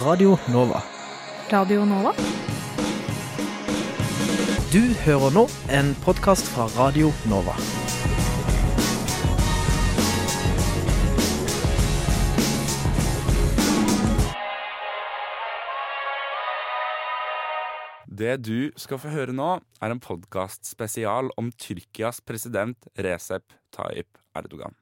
Radio Nova. Radio Nova? Du hører nå en podkast fra Radio Nova. Det du skal få høre nå, er en podkastspesial om Tyrkias president Recep Tayyip Erdogan.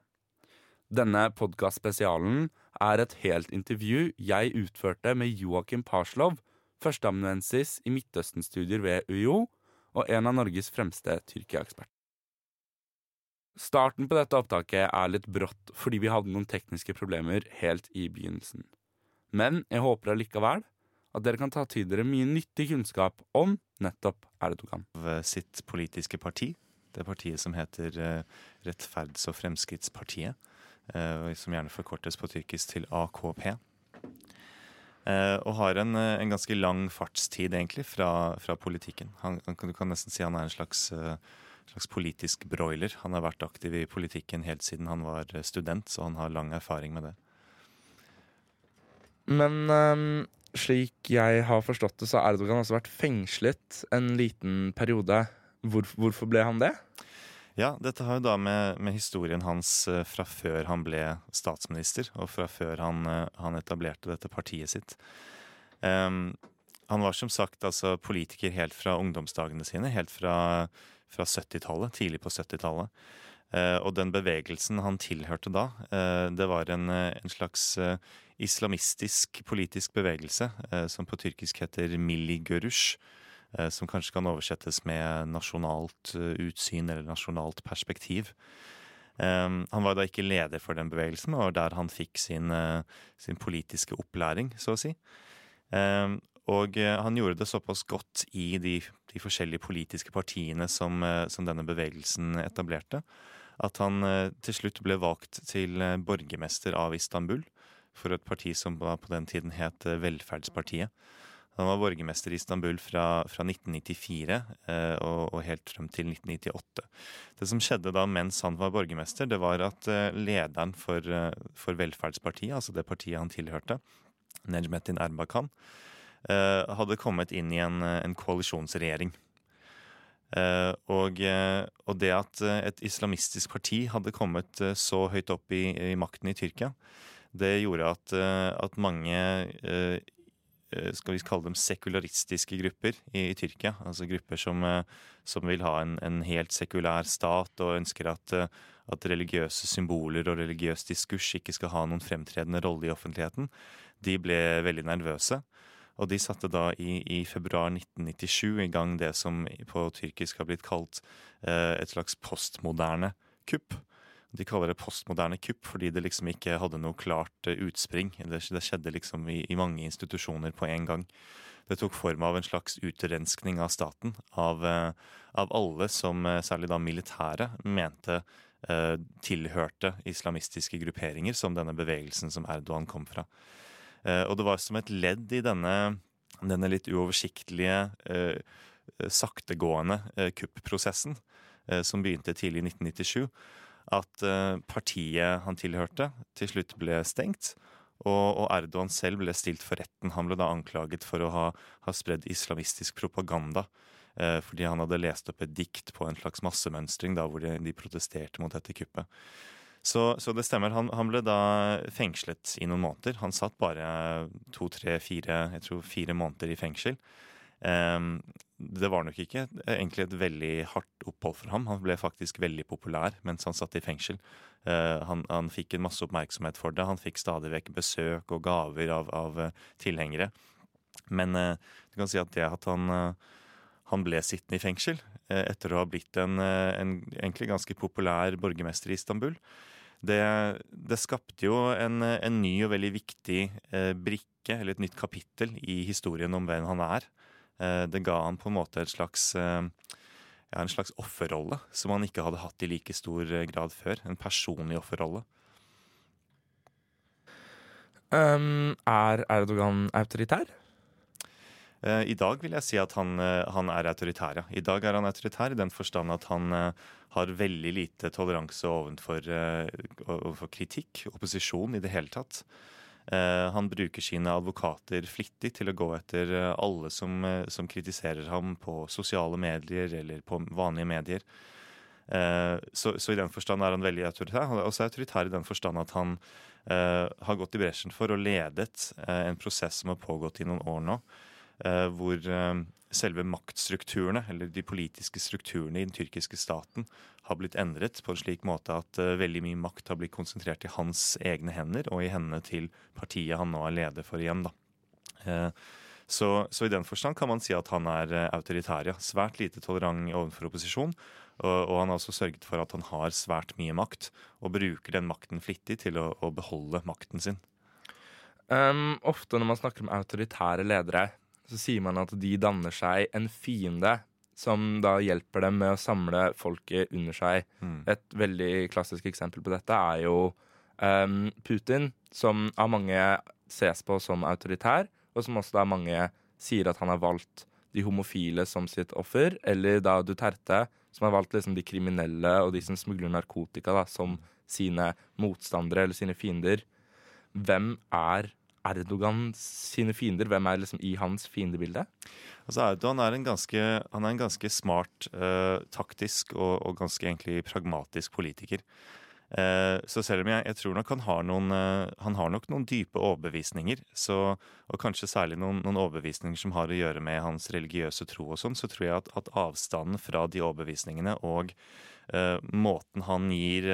Denne podkastspesialen er et helt intervju jeg utførte med Joakim Parslov, førsteamanuensis i Midtøsten-studier ved UiO og en av Norges fremste Tyrkia-eksperter. Starten på dette opptaket er litt brått fordi vi hadde noen tekniske problemer helt i begynnelsen. Men jeg håper allikevel at dere kan ta til dere mye nyttig kunnskap om nettopp Erdogan. Av sitt politiske parti, det partiet som heter eh, Rettferds- og Fremskrittspartiet, eh, som gjerne forkortes på tyrkisk til AKP. Eh, og har en, eh, en ganske lang fartstid, egentlig, fra, fra politikken. Han, du kan nesten si han er en slags, eh, slags politisk broiler. Han har vært aktiv i politikken helt siden han var eh, student, så han har lang erfaring med det. Men um, slik jeg har forstått det, så har Erdogan altså vært fengslet en liten periode. Hvor, hvorfor ble han det? Ja, dette har jo da med, med historien hans eh, fra før han ble statsminister, og fra før han, eh, han etablerte dette partiet sitt. Um, han var som sagt altså politiker helt fra ungdomsdagene sine, helt fra, fra 70-tallet, tidlig på 70-tallet. Uh, og den bevegelsen han tilhørte da, uh, det var en, eh, en slags uh, islamistisk politisk bevegelse, eh, som på tyrkisk heter Milli Görüş, eh, som kanskje kan oversettes med nasjonalt eh, utsyn eller nasjonalt perspektiv. Um, han var da ikke leder for den bevegelsen, og der han fikk sin, eh, sin politiske opplæring, så å si. Um, og eh, han gjorde det såpass godt i de, de forskjellige politiske partiene som, eh, som denne bevegelsen etablerte, at han eh, til slutt ble valgt til eh, borgermester av Istanbul for et parti som på den tiden het eh, Velferdspartiet. Han var borgermester i Istanbul fra, fra 1994 eh, og, og helt frem til 1998. Det som skjedde da mens han var borgermester, det var at eh, lederen for, eh, for Velferdspartiet, altså det partiet han tilhørte, Nejmetin Erbakan, eh, hadde kommet inn i en, eh, en koalisjonsregjering. Eh, og, og det at et islamistisk parti hadde kommet så høyt opp i, i makten i Tyrkia, det gjorde at, at mange skal vi kalle dem sekularistiske grupper i, i Tyrkia. Altså grupper som, eh, som vil ha en, en helt sekulær stat og ønsker at, eh, at religiøse symboler og religiøs diskurs ikke skal ha noen fremtredende rolle i offentligheten. De ble veldig nervøse. Og de satte da i, i februar 1997 i gang det som på tyrkisk har blitt kalt eh, et slags postmoderne kupp. De kaller det postmoderne kupp fordi det liksom ikke hadde noe klart eh, utspring. Det, skjedde liksom i, i mange institusjoner på en gang. Det tok form av en slags utrenskning av staten. Av, eh, av alle som, eh, særlig da militære, mente eh, tilhørte islamistiske grupperinger, som denne bevegelsen som Erdogan kom fra. Eh, og det var som et ledd i denne, denne litt uoversiktlige, eh, saktegående kuppprosessen, som begynte tidlig i 1997, at eh, partiet han tilhørte, til slutt ble stengt. Og, og Erdogan selv ble stilt for retten. Han ble da anklaget for å ha, ha spredd islamistisk propaganda. Eh, fordi han hadde lest opp et dikt på en slags massemønstring da, hvor de, de protesterte mot dette kuppet. Så, så det stemmer. Han, han ble da fengslet i noen måneder. Han satt bare to, tre, fire, jeg tror fire måneder i fengsel. Ehm, det var nok ikke egentlig et veldig hardt opphold for ham. Han ble faktisk veldig populær mens han satt i fengsel. Eh, han, han fikk en masse oppmerksomhet for det. Han fikk stadig vekk besøk og gaver av, av eh, tilhengere. Men eh, du kan si at det at han, eh, han ble sittende i fengsel eh, etter å ha blitt en, eh, en egentlig ganske populær borgermester i Istanbul, det, det skapte jo en, en ny og veldig viktig eh, brikke, eller et nytt kapittel, i historien om hvem han er. Eh, det ga han på en måte et slags, eh, ja, en slags offerrolle som han ikke hadde hatt i like stor eh, grad før. En personlig offerrolle. Um, er Erdogan autoritær? Uh, I dag vil jeg si at han, uh, han er autoritær. Ja. I dag er han autoritær i den forstand at han uh, har veldig lite toleranse overfor, overfor kritikk, opposisjon i det hele tatt. Eh, han bruker sine advokater flittig til å gå etter eh, alle som, eh, som kritiserer ham på sosiale medier eller på vanlige medier. Så, så, i den forstand er han veldig autoritær. Han er også autoritær i den forstand at han uh, har gått i bresjen for og ledet uh, en prosess som har pågått i noen år nå, uh, hvor selve maktstrukturene, eller de politiske strukturene i den tyrkiske staten, har blitt endret på en slik måte at uh, veldig mye makt har blitt konsentrert i hans egne hender og i hendene til partiet han nå er leder for igjen. da. Uh, så, så, i den forstand kan man si at han er uh, autoritær. Ja. Svært lite tolerant overfor opposisjon. Og, og, han har også sørget for at han har svært mye makt, og bruker den makten flittig til å, å beholde makten sin. Um, ofte når man snakker om autoritære ledere, så sier man at de danner seg en fiende som da hjelper dem med å samle folket under seg. Mm. Et veldig klassisk eksempel på dette er jo um, Putin, som av mange ses på som autoritær, og som også da mange sier at han har valgt de homofile som sitt offer, eller da Duterte, som har valgt liksom de kriminelle og de som smugler narkotika, da, som sine motstandere eller sine fiender. Hvem er Erdogan sine fiender? Hvem er liksom i hans fiendebilde? Altså Erdogan er en ganske, han er en ganske smart, uh, taktisk og, og, ganske egentlig pragmatisk politiker. Uh, så selv om jeg, jeg, tror nok han har noen uh, han har nok noen dype overbevisninger, så, og kanskje særlig noen, noen, overbevisninger som har å gjøre med hans religiøse tro og sånn, så tror jeg at, at, avstanden fra de overbevisningene og måten han gir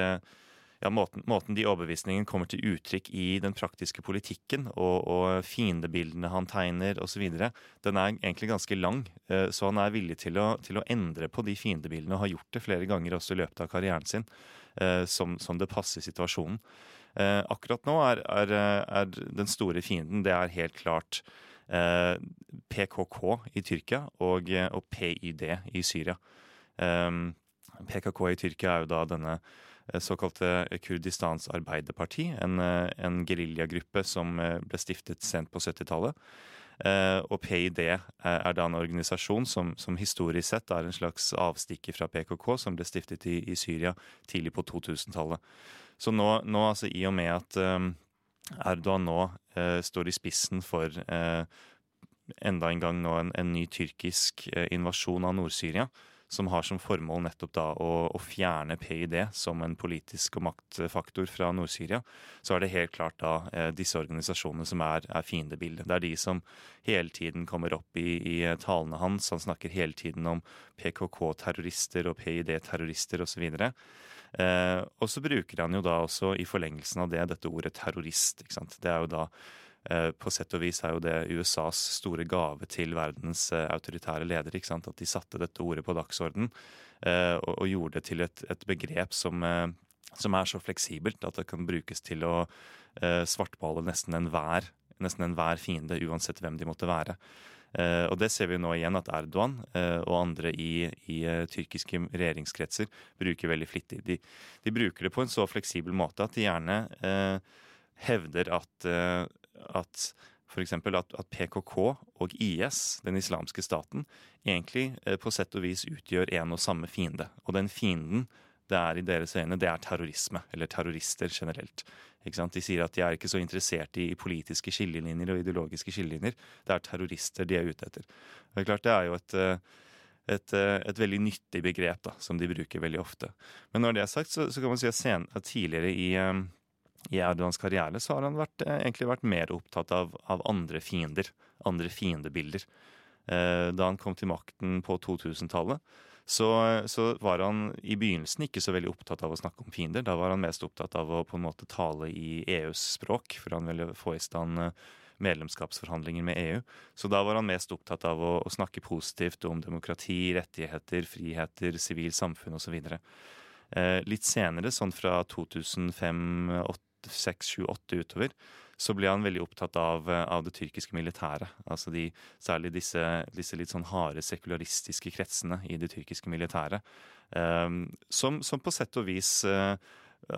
ja, måten, måten, de overbevisningene kommer til uttrykk i den praktiske politikken, og, og fiendebildene han tegner osv., den er egentlig ganske lang. Eh, så han er villig til å, til å, endre på de fiendebildene, og har gjort det flere ganger også i løpet av karrieren sin, eh, som, som det passer situasjonen. Eh, akkurat nå er, er, er, den store fienden, det er helt klart PKK i Tyrkia og, og PYD i Syria. PKK i Tyrkia er jo da denne såkalte Kurdistans Arbeiderparti, en, eh, en geriljagruppe som eh, ble stiftet sent på 70-tallet. Og PID er da en organisasjon som, som, historisk sett er en slags avstikker fra PKK, som ble stiftet i, i Syria tidlig på 2000-tallet. Så nå, nå, altså i og med at Erdogan nå står i spissen for enda en gang nå en, en ny tyrkisk invasjon av Nord-Syria, som har som formål nettopp da å, å fjerne PID som en politisk og maktfaktor fra Nord-Syria, så er det helt klart da eh, disse organisasjonene som er, er fiendebildet. Det er de som hele tiden kommer opp i, i talene hans. Han snakker hele tiden om PKK-terrorister og PID-terrorister osv. Eh, og så bruker han jo da også i forlengelsen av det dette ordet terrorist. ikke sant? Det er jo da Eh, på sett og vis er jo det USAs store gave til verdens eh, autoritære ledere. At de satte dette ordet på dagsorden eh, og, gjorde det til et, et begrep som, som, er så fleksibelt at det kan brukes til å svartbale nesten enhver nesten enhver fiende, uansett hvem de måtte være. Uh, og Det ser vi nå igjen at Erdogan uh, og andre i, i uh, tyrkiske regjeringskretser bruker veldig flittig. De, de, bruker det på en så fleksibel måte at de gjerne hevder at at f.eks. At, at PKK og IS, den islamske staten, egentlig eh, på sett og vis utgjør en og samme fiende. Og den fienden det er i deres øyne, det er terrorisme, eller terrorister generelt. De sier at de er ikke så interessert i, politiske skillelinjer og ideologiske skillelinjer. Det er terrorister de er ute etter. Det er klart det er jo et, eh, et, eh, et veldig nyttig begrep da, som de bruker veldig ofte. Men når det er sagt, så, så kan man si at, sen, at tidligere i i Erdogans karriere så har han vært, eh, egentlig vært mer opptatt av, av andre fiender, andre fiendebilder. Eh, da han kom til makten på 2000-tallet, så, så, var han i begynnelsen ikke så veldig opptatt av å snakke om fiender. Da var han mest opptatt av å på en måte tale i EUs språk, for han ville få i stand eh, medlemskapsforhandlinger med EU. Så da var han mest opptatt av å, å snakke positivt om demokrati, rettigheter, friheter, sivilt samfunn osv. Litt senere, sånn fra 2005-2008, seks, sju, åtte utover, så ble han veldig opptatt av, eh, av det tyrkiske militæret. Altså de, særlig disse, disse, litt sånn harde sekularistiske kretsene i det tyrkiske militæret. Um, som, som, på sett og vis uh,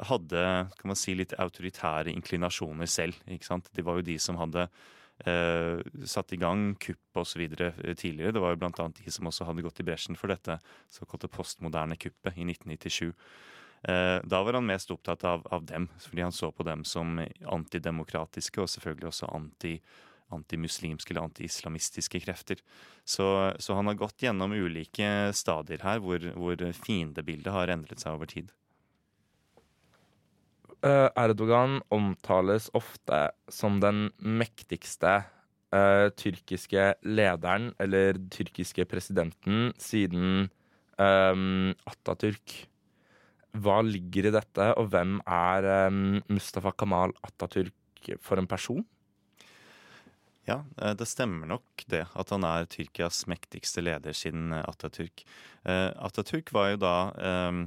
hadde kan man si, litt autoritære inklinasjoner selv. ikke sant? De var jo de som hadde uh, satt i gang kupp osv. tidligere. Det var jo bl.a. de som også hadde gått i bresjen for dette såkalte postmoderne kuppet i 1997. Eh, da var han mest opptatt av, av, dem, fordi han så på dem som antidemokratiske og selvfølgelig også anti, antimuslimske eller anti-islamistiske krefter. Så, så, han har gått gjennom ulike stadier her hvor, hvor fiendebildet har endret seg over tid. Eh, Erdogan omtales ofte som den mektigste uh, tyrkiske lederen, eller tyrkiske presidenten, siden um, Atatürk. Hva ligger i dette, og hvem er um, Mustafa Kamal Atatürk for en person? Ja, eh, det stemmer nok det, at han er Tyrkias mektigste leder siden Atatürk. Atatürk var jo da um,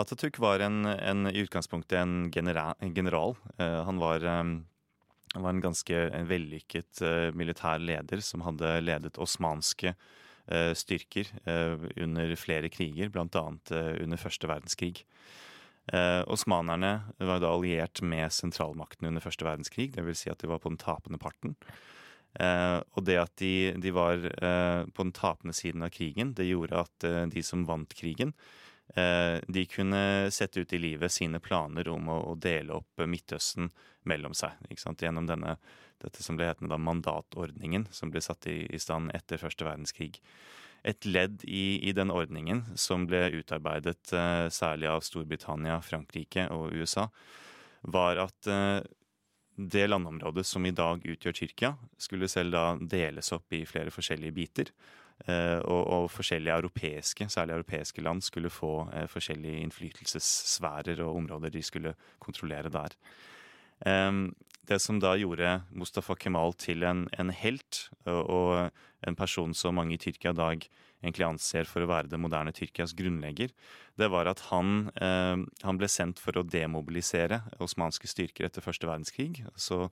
Atatürk var en, en, i utgangspunktet en, general. Han var um, han var en ganske vellykket militær leder som hadde ledet osmanske uh, styrker uh, under flere kriger, bl.a. Uh, under første verdenskrig. osmanerne var da alliert med sentralmakten under første verdenskrig, dvs. Si at de var på den tapende parten. og det at de, de var på den tapende siden av krigen, det gjorde at de som vant krigen, Eh, de kunne sette ut i livet sine planer om å, å dele opp Midtøsten mellom seg. Gjennom denne, dette som ble hetende da mandatordningen, som ble satt i, i, stand etter første verdenskrig. Et ledd i, i den ordningen, som ble utarbeidet eh, særlig av Storbritannia, Frankrike og USA, var at eh, det landområdet som i dag utgjør Tyrkia, skulle selv da deles opp i flere forskjellige biter. Eh, og, og, forskjellige europeiske, særlig europeiske land, skulle få eh, forskjellige innflytelsessfærer og områder de skulle kontrollere der. Det som da gjorde Mustafa Kemal til en, en helt, og en person som mange i Tyrkia i dag egentlig anser for å være det moderne Tyrkias grunnlegger, det var at han, han ble sendt for å demobilisere osmanske styrker etter første verdenskrig. Så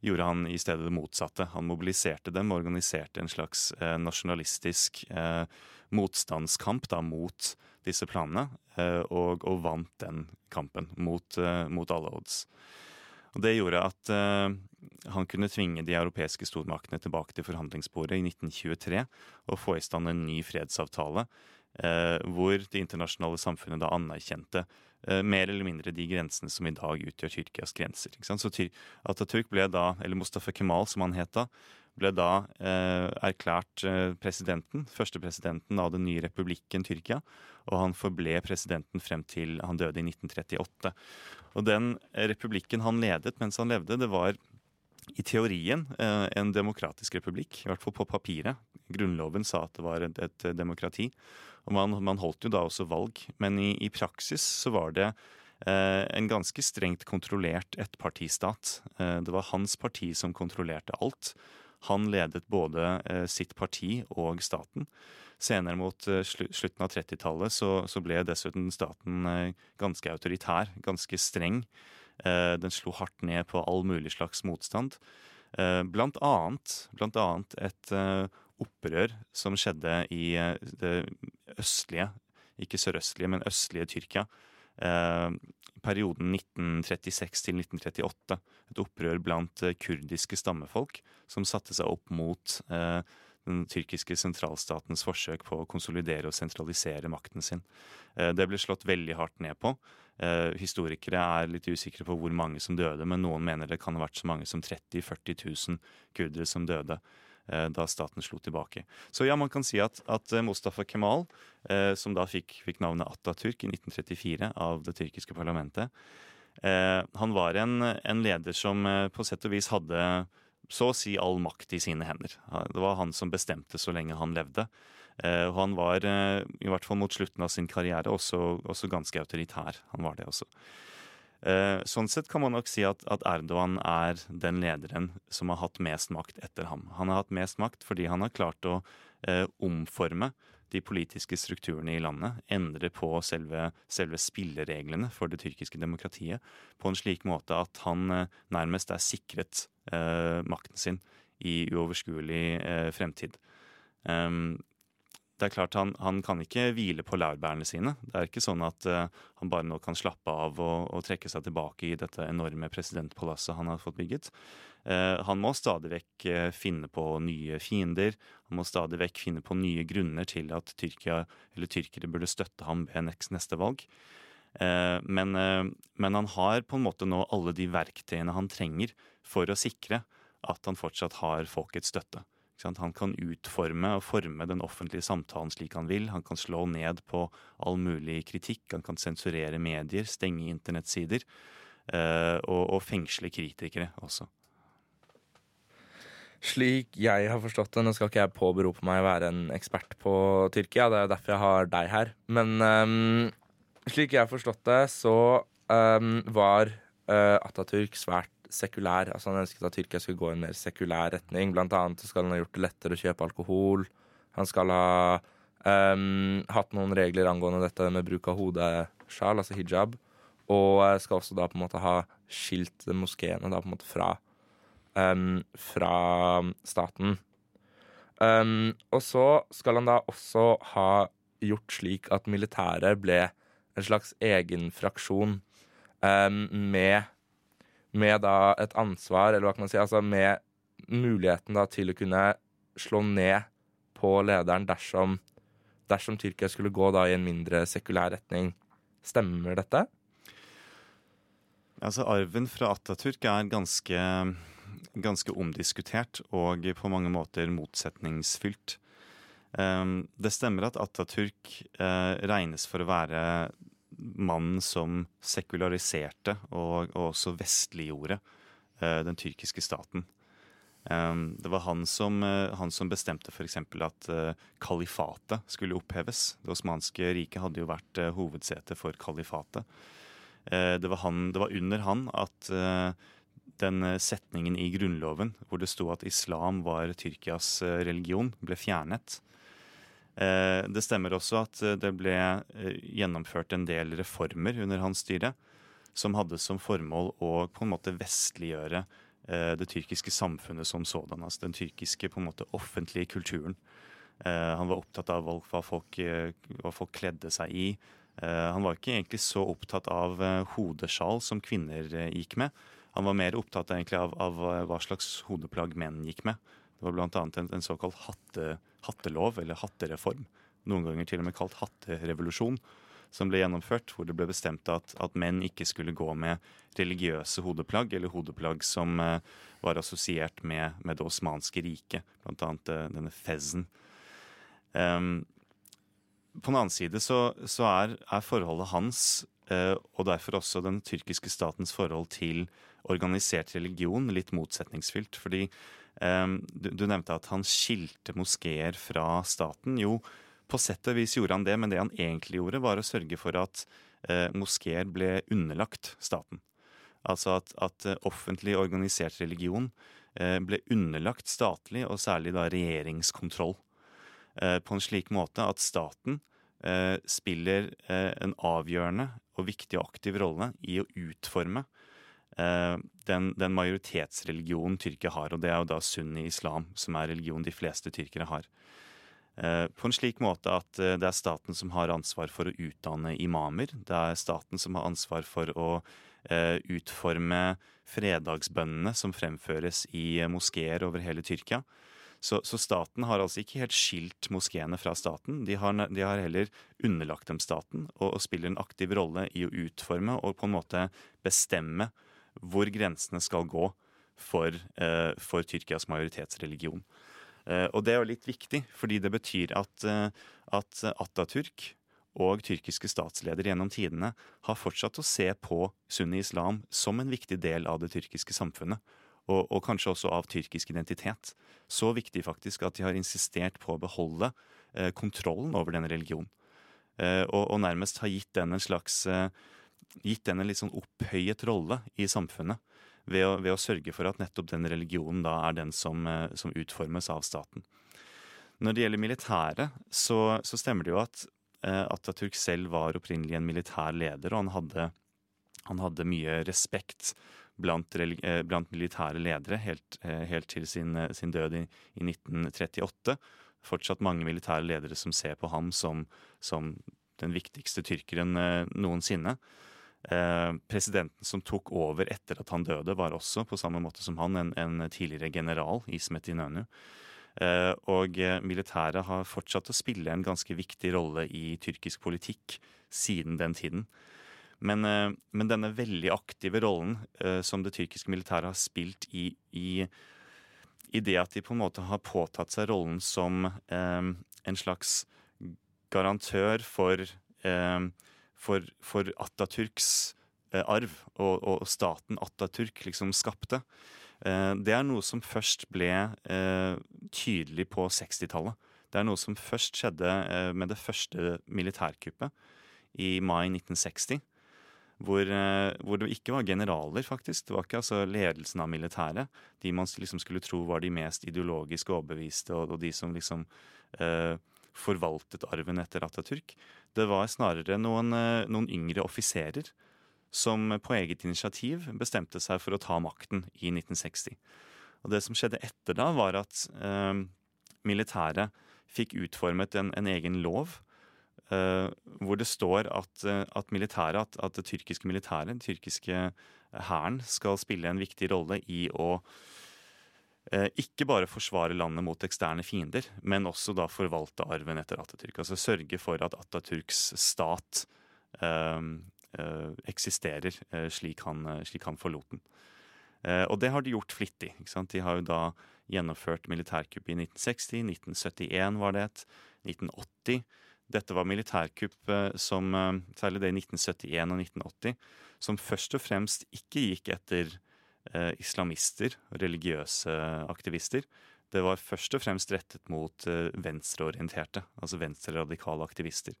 gjorde han i stedet det motsatte. Han mobiliserte dem organiserte en slags eh, nasjonalistisk eh, motstandskamp da, mot disse planene, eh, og, og, vant den kampen mot, eh, mot, alle odds. Og Det gjorde at eh, han kunne tvinge de europeiske stormaktene tilbake til forhandlingsbordet i 1923 og få i stand en ny fredsavtale, eh, hvor det internasjonale samfunnet da anerkjente mer eller mindre de grensene som i dag utgjør Tyrkias grenser. Så Atatürk ble da, eller Mustafa Kemal som han het da, ble da eh, erklært eh, presidenten, første presidenten av den nye republikken Tyrkia. Og han forble presidenten frem til han døde i 1938. Og den republikken han ledet mens han levde, det var i teorien eh, en demokratisk republikk, i hvert fall på papiret. Grunnloven sa at det var et, et demokrati. Og man, man, holdt jo da også valg. Men i, i praksis så var det eh, en ganske strengt kontrollert ettpartistat. Eh, det var hans parti som kontrollerte alt. Han ledet både eh, sitt parti og staten. Senere mot eh, slutten av 30-tallet så, så, ble dessuten staten eh, ganske autoritær, ganske streng. Eh, den slo hardt ned på all mulig slags motstand. Blant annet, blant annet et opprør som skjedde i eh, det østlige, ikke sørøstlige, men østlige Tyrkia. Eh, perioden 1936 til 1938. Et opprør blant eh, kurdiske stammefolk som satte seg opp mot den tyrkiske sentralstatens forsøk på å konsolidere og sentralisere makten sin. Det ble slått veldig hardt ned på. Historikere er litt usikre på hvor mange som døde, men noen mener det kan ha vært så mange som 30 000-40 000 kurdere som døde. Eh, da staten slo tilbake. Så ja, man kan si at, at eh, Mustafa Kemal, eh, som da fikk, fikk, navnet Atatürk i 1934 av det tyrkiske parlamentet, han var en, en, leder som på sett og vis hadde så å si all makt i sine hender. Det var han som bestemte så lenge han levde. Og han var, i hvert fall mot slutten av sin karriere, også, også ganske autoritær. Han var det også. Eh, sånn sett kan man nok si at, at, Erdogan er den lederen som har hatt mest makt etter ham. Han har hatt mest makt fordi han har klart å eh, omforme de politiske strukturene i landet, endre på selve, selve, spillereglene for det tyrkiske demokratiet på en slik måte at han eh, nærmest er sikret eh, makten sin i uoverskuelig eh, fremtid. Um, det er klart han, han, kan ikke hvile på laurbærene sine. Det er ikke sånn at uh, han bare nå kan slappe av og, og, trekke seg tilbake i dette enorme presidentpalasset han har fått bygget. Uh, han må stadig vekk uh, finne på nye fiender. Han må stadig vekk finne på nye grunner til at Tyrkia, eller tyrkere burde støtte ham ved neste valg. Eh, men, eh, men han har på en måte nå alle de verktøyene han trenger for å sikre at han fortsatt har folkets støtte. Han kan utforme og forme den offentlige samtalen slik han vil. Han kan slå ned på all mulig kritikk. Han kan sensurere medier, stenge internettsider og, og fengsle kritikere også. Slik jeg har forstått det, nå skal ikke jeg påberope meg å være en ekspert på Tyrkia, det er derfor jeg har deg her, men um, slik jeg har forstått det, så um, var uh, Atatürk svært sekulær. Altså Han ønsket at Tyrkia skulle gå i en mer sekulær retning. Blant annet skal han ha gjort det lettere å kjøpe alkohol. Han skal ha um, hatt noen regler angående dette med bruk av hodesjal, altså hijab. Og skal også da på en måte ha skilt moskeene da på en måte fra um, fra staten. Um, og så skal han da også ha gjort slik at militæret ble en slags egen fraksjon um, med, med da et ansvar, eller hva kan man si, altså med muligheten da til å kunne slå ned på lederen dersom, dersom Tyrkia skulle gå da i en mindre sekulær retning. Stemmer dette? Altså Arven fra Atatürk er ganske ganske omdiskutert og på mange måter motsetningsfylt. Ehm, det stemmer at Atatürk eh, regnes for å være mannen som sekulariserte og, også vestliggjorde eh, den tyrkiske staten. Ehm, det var han som, eh, han som bestemte f.eks. at kalifatet skulle oppheves. Det osmanske riket hadde jo vært hovedsete for kalifatet. Det var, han, det var under han at den setningen i Grunnloven hvor det sto at islam var Tyrkias religion, ble fjernet. Eh, det stemmer også at det ble gjennomført en del reformer under hans styre som hadde som formål å på en måte vestliggjøre det tyrkiske samfunnet som sådan. Altså den tyrkiske på en måte offentlige kulturen. Han var opptatt av hva folk, hva folk kledde seg i. Han var ikke egentlig så opptatt av hodesjal som kvinner gikk med. Han var mer opptatt av, av hva slags hodeplagg menn gikk med. Det var bl.a. En, en såkalt hatte, hattelov, eller hattereform. Noen ganger til og med kalt hatterevolusjon, som ble gjennomført. Hvor det ble bestemt at, at menn ikke skulle gå med religiøse hodeplagg, eller hodeplagg som eh, var assosiert med, med, det osmanske riket, bl.a. Eh, denne fezen. Um, på den annen side så, så er, er, forholdet hans, eh, og derfor også den tyrkiske statens forhold til organisert religion litt motsetningsfylt. Fordi du, du, nevnte at han skilte moskeer fra staten. Jo, på sett og vis gjorde han det, men det han egentlig gjorde, var å sørge for at uh, moskeer ble underlagt staten. Altså at, at uh, offentlig organisert religion uh, ble underlagt statlig, og særlig da regjeringskontroll. På en slik måte at staten spiller en avgjørende og viktig og aktiv rolle i å utforme Eh, den, den majoritetsreligionen Tyrkia har, og det er jo da sunni-islam, som er religion de fleste tyrkere har. Eh, på en slik måte at eh, det er staten som har ansvar for å utdanne imamer. Det er staten som har ansvar for å utforme fredagsbønnene som fremføres i moskeer over hele Tyrkia. Så, så, staten har altså ikke helt skilt moskeene fra staten. De har, de har heller underlagt dem staten og, og, spiller en aktiv rolle i å utforme og på en måte bestemme hvor grensene skal gå for, eh, for Tyrkias majoritetsreligion. Eh, og det er jo litt viktig, fordi det betyr at, eh, at Atatürk og tyrkiske statsledere gjennom tidene har fortsatt å se på sunni-islam som en viktig del av det tyrkiske samfunnet. Og, og, kanskje også av tyrkisk identitet. Så viktig faktisk at de har insistert på å beholde eh, kontrollen over denne religionen. Eh, og, og, nærmest har gitt den en slags eh, gitt den en litt sånn opphøyet rolle i samfunnet. Ved å, ved å, sørge for at nettopp den religionen da er den som, eh, som utformes av staten. Når det gjelder militæret, så, så stemmer det jo at eh, Atatürk selv var opprinnelig en militær leder, og han hadde, han hadde mye respekt blant, eh, blant, militære ledere helt, eh, helt til sin, sin, død i, i 1938. Fortsatt mange militære ledere som ser på ham som, som den viktigste tyrkeren noensinne. Eh, presidenten som tok over etter at han døde, var også, på samme måte som han, en, en tidligere general, Ismet Inönü. Eh, og eh, militæret har fortsatt å spille en ganske viktig rolle i tyrkisk politikk siden den tiden. Men, men denne veldig aktive rollen som det tyrkiske militæret har spilt i, i, i, det at de på en måte har påtatt seg rollen som eh, en slags garantør for, eh, for, for Atatürks eh, arv, og, og, staten Atatürk liksom skapte. Eh, det er noe som først ble tydelig på 60-tallet. Det er noe som først skjedde med det første militærkuppet i mai 1960 hvor, eh, hvor, det ikke var generaler, faktisk. Det var ikke altså ledelsen av militæret. De man liksom skulle tro var de mest ideologisk overbeviste, og, og de som liksom eh, forvaltet arven etter Atatürk. Det var snarere noen, eh, noen yngre offiserer som på eget initiativ bestemte seg for å ta makten i 1960. Og det som skjedde etter da, var at eh, militæret fikk utformet en, en egen lov Uh, hvor det står at, uh, at, militæret, at, at, det tyrkiske militæret, den tyrkiske hæren, skal spille en viktig rolle i å ikke bare forsvare landet mot eksterne fiender, men også da forvalte arven etter Atatürk. Altså sørge for at Atatürks stat eksisterer slik han, slik, han, forlot den. og det har de gjort flittig. De har jo da gjennomført militærkupp i 1960, 1971 var det et, 1980. Dette var militærkupp eh, som, eh, særlig det i 1971 og 1980, som først og fremst ikke gikk etter eh, islamister, religiøse aktivister. Det var først og fremst rettet mot eh, venstreorienterte, altså venstreradikale aktivister.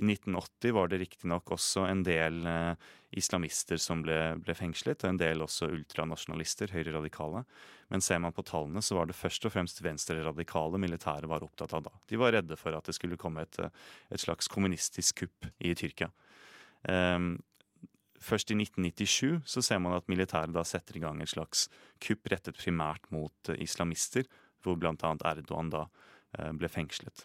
I 1980 var det riktignok også en del eh, islamister som ble, ble, fengslet, og en del også ultranasjonalister, høyreradikale. Men ser man på tallene, så var det først og fremst venstreradikale militæret var opptatt av da. De var redde for at det skulle komme et, eh, et slags kommunistisk kupp i Tyrkia. Um, Først i 1997 så ser man at militæret da setter i gang et slags kupp rettet primært mot uh, islamister, hvor bl.a. Erdogan da uh, ble fengslet.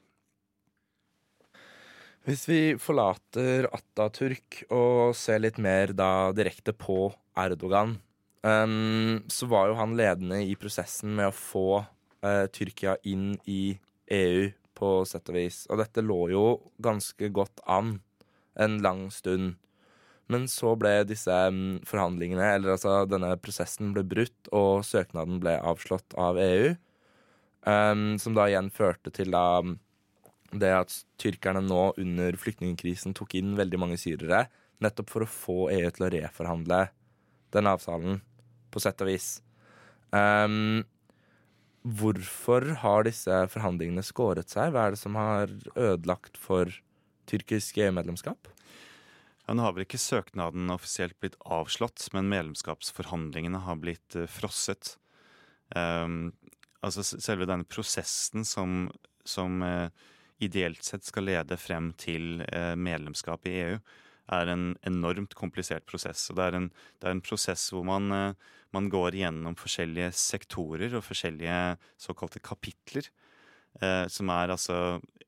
Hvis vi forlater Atatürk og ser litt mer da direkte på Erdogan, um, så var jo han ledende i prosessen med å få uh, Tyrkia inn i EU, på sett og vis. Og dette lå jo ganske godt an en lang stund. Men så ble disse um, forhandlingene, eller altså denne prosessen, ble brutt, og søknaden ble avslått av EU. Um, som da igjen førte til da det at tyrkerne nå under flyktningkrisen tok inn veldig mange syrere, nettopp for å få EU til å reforhandle den avtalen, på sett og vis. Um, hvorfor har disse forhandlingene skåret seg? Hva er det som har ødelagt for tyrkisk EU-medlemskap? Ja, nå har vel ikke søknaden offisielt blitt avslått, men medlemskapsforhandlingene har blitt uh, frosset. Um, altså selve denne prosessen som, som uh, ideelt sett skal lede frem til uh, medlemskap i EU, er en enormt komplisert prosess. Og det er en, det er en prosess hvor man, man, går gjennom forskjellige sektorer og forskjellige såkalte kapitler. Som er altså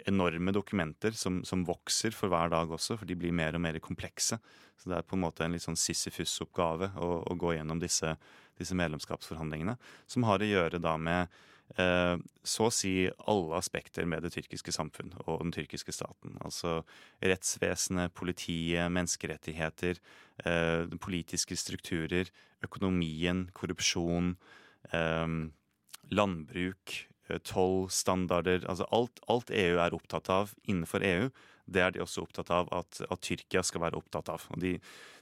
enorme dokumenter som, som, vokser for hver dag også, for de blir mer og mer komplekse. Så det er på en måte en litt sånn Sisyfus-oppgave å, å, gå gjennom disse, disse, medlemskapsforhandlingene, som har å gjøre da med eh, så å si alle aspekter med det tyrkiske samfunn og den tyrkiske staten. Altså rettsvesenet, politiet, menneskerettigheter, eh, politiske strukturer, økonomien, korrupsjon, eh, landbruk, Eh, toll, standarder altså alt, alt, EU er opptatt av innenfor EU, det er de også opptatt av at, at Tyrkia skal være opptatt av. Og de,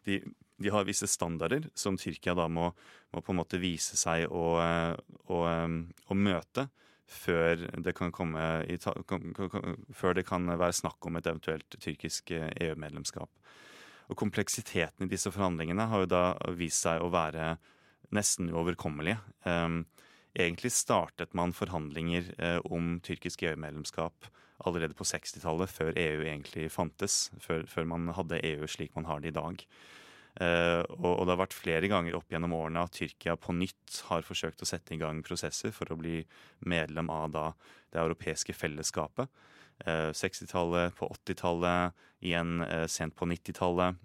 de, de, har visse standarder som Tyrkia da må, må på en måte vise seg å, eh, å, eh, å møte før det kan, i, før det kan være snakk om et eventuelt tyrkisk EU-medlemskap. Og Kompleksiteten i disse forhandlingene har jo da vist seg å være nesten uoverkommelige. Um, Egentlig startet man forhandlinger eh, om tyrkisk EU-medlemskap allerede på 60-tallet, før EU egentlig fantes. Før, før, man hadde EU slik man har det i dag. Uh, og, det har vært flere ganger opp gjennom årene at Tyrkia på nytt har forsøkt å sette i gang prosesser for å bli medlem av da, det europeiske fellesskapet. Uh, 60-tallet, på 80-tallet, igjen uh, sent på 90-tallet.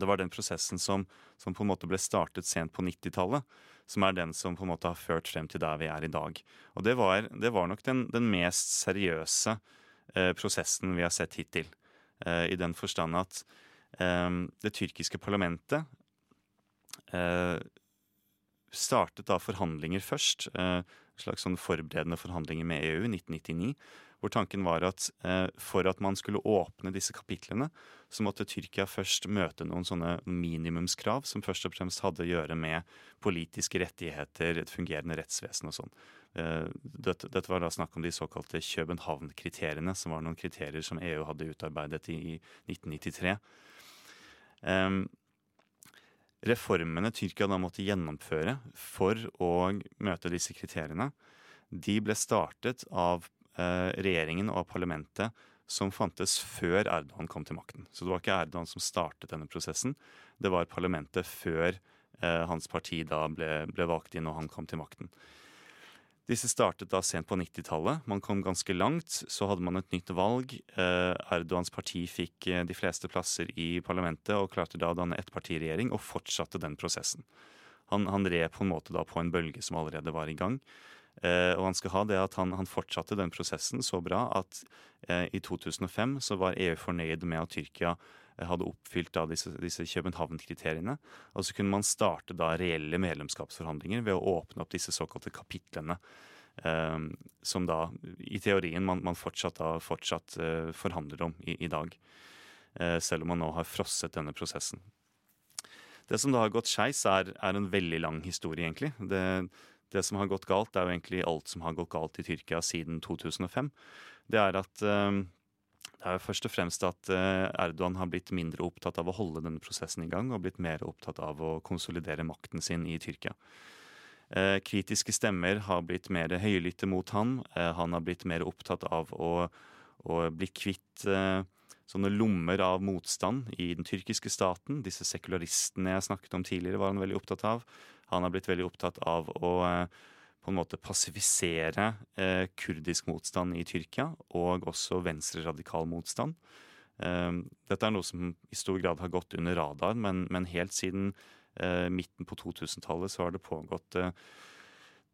Det var den prosessen som, som, på en måte ble startet sent på 90-tallet som er den som på en måte har ført frem til der vi er i dag. Og det var, det var nok den, den, mest seriøse eh, prosessen vi har sett hittil. Eh, I den forstand at eh, det tyrkiske parlamentet eh, startet da forhandlinger først. Eh, slags sånn forberedende forhandlinger med EU i 1999. Hvor tanken var at eh, for at man skulle åpne disse kapitlene, så måtte Tyrkia først møte noen sånne minimumskrav som først og fremst hadde å gjøre med politiske rettigheter, et fungerende rettsvesen og sånn. Eh, dette, dette, var da snakk om de såkalte København-kriteriene, som var noen kriterier som EU hadde utarbeidet i, i 1993. Um, reformene Tyrkia da måtte gjennomføre for å møte disse kriteriene, de ble startet av eh, regjeringen og parlamentet som fantes før Erdogan kom til makten. Så det var ikke Erdogan som startet denne prosessen. Det var parlamentet før eh, hans parti da ble, ble valgt inn og han kom til makten. Disse startet da sent på 90-tallet. Man kom ganske langt. Så hadde man et nytt valg. Eh, Erdogans parti fikk eh, de fleste plasser i parlamentet og klarte da å danne ettpartiregjering og fortsatte den prosessen. Han, han red på en måte da på en bølge som allerede var i gang. Eh, og han skal ha det at han, han fortsatte den prosessen så bra at eh, i 2005 så var EU fornøyd med at Tyrkia hadde oppfylt disse, disse København-kriteriene. Og så kunne man starte da reelle medlemskapsforhandlinger ved å åpne opp disse såkalte kapitlene. Eh, som da i teorien man, man fortsatt, da, fortsatt eh, forhandler om i, i dag. Eh, selv om man nå har frosset denne prosessen. Det som da har gått skeis, er, er, en veldig lang historie, egentlig. Det, det, som har gått galt, er jo egentlig alt som har gått galt i Tyrkia siden 2005. Det er at eh, det er først og fremst at eh, Erdogan har blitt mindre opptatt av å holde denne prosessen i gang, og blitt mer opptatt av å konsolidere makten sin i Tyrkia. Eh, kritiske stemmer har blitt mer høylytte mot han. Eh, han har blitt mer opptatt av å, å bli kvitt sånne lommer av motstand i den tyrkiske staten. Disse sekularistene jeg snakket om tidligere, var han veldig opptatt av. Han har blitt veldig opptatt av å på en måte passifisere eh, kurdisk motstand i Tyrkia, og også venstreradikal motstand. Eh, dette er noe som i stor grad har gått under radaren, men, men helt siden eh, midten på 2000-tallet så har det pågått eh,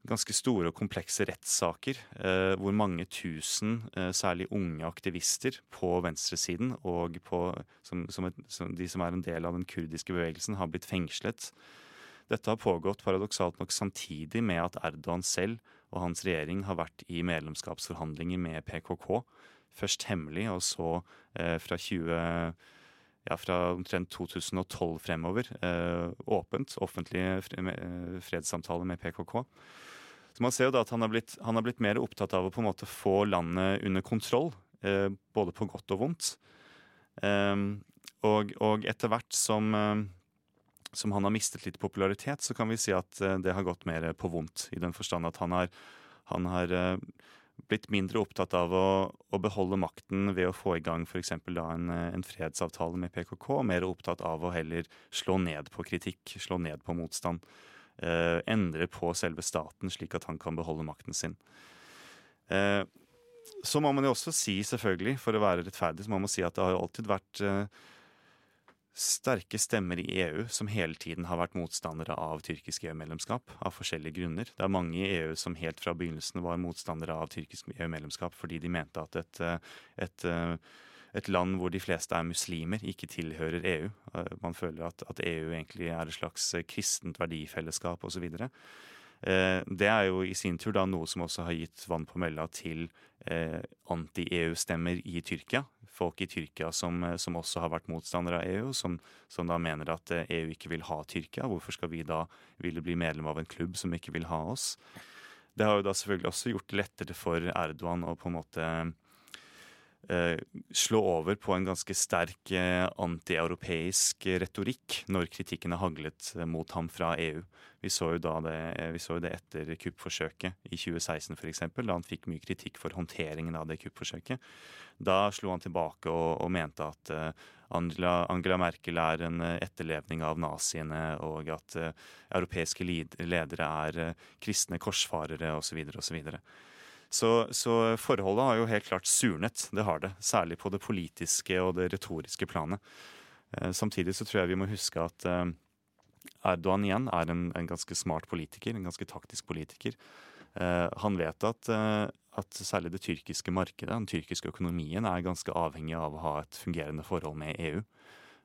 ganske store og komplekse rettssaker, eh, hvor mange tusen, eh, særlig unge aktivister på venstresiden og på, som, som et, som de som er en del av den kurdiske bevegelsen, har blitt fengslet. Dette har pågått paradoksalt nok samtidig med at Erdogan selv og hans regjering har vært i medlemskapsforhandlinger med PKK. Først hemmelig, og så eh, fra 20 ja, fra omtrent 2012 fremover eh, åpent, offentlige eh, fredssamtaler med PKK. Så man ser jo da at han har, blitt, han har blitt mer opptatt av å på en måte få landet under kontroll, eh, både på godt og vondt. Eh, og, og, etter hvert som eh, som han har mistet litt popularitet, så kan vi si at eh, det har gått mer på vondt. I den forstand at han har, han har eh, blitt mindre opptatt av å, å, beholde makten ved å få i gang f.eks. En, eh, en fredsavtale med PKK, mer opptatt av å heller slå ned på kritikk, slå ned på motstand. Eh, endre på selve staten, slik at han kan beholde makten sin. Eh, så må man jo også si, selvfølgelig, for å være rettferdig, så må man si at det har jo alltid vært eh, sterke stemmer i EU som hele tiden har vært motstandere av tyrkisk EU-medlemskap, av forskjellige grunner. Det er mange i EU som helt fra begynnelsen var motstandere av tyrkisk EU-medlemskap fordi de mente at et, eh, et, eh, et, land hvor de fleste er muslimer, ikke tilhører EU. Eh, man føler at, at EU egentlig er et slags kristent verdifellesskap osv. Det er jo i sin tur da noe som også har gitt vann på mølla til anti-EU-stemmer i Tyrkia folk i Tyrkia som, eh, som også har vært motstandere av EU, som, som, da mener at EU eh, e ikke vil ha Tyrkia. Hvorfor skal vi da ville bli medlem av en klubb som ikke vil ha oss? Det har jo da selvfølgelig også gjort det lettere for Erdogan å på en måte eh, slå over på en ganske sterk eh, antieuropeisk retorikk når kritikken har haglet eh, mot ham fra EU. Vi så jo, det, vi så jo det, etter kuppforsøket i 2016 f.eks., da han fikk mye kritikk for håndteringen av det kuppforsøket. Da slo han tilbake og, og mente at Angela, Angela, Merkel er en etterlevning av naziene, og at europeiske ledere er kristne korsfarere osv. osv. Så, så forholdet har jo helt klart surnet. Det har det. Særlig på det politiske og det retoriske planet. Samtidig så tror jeg vi må huske at Erdogan igjen er en, en ganske smart politiker, en ganske taktisk politiker. Han vet at at særlig det tyrkiske markedet, den tyrkiske økonomien, er ganske avhengig av å ha et fungerende forhold med EU.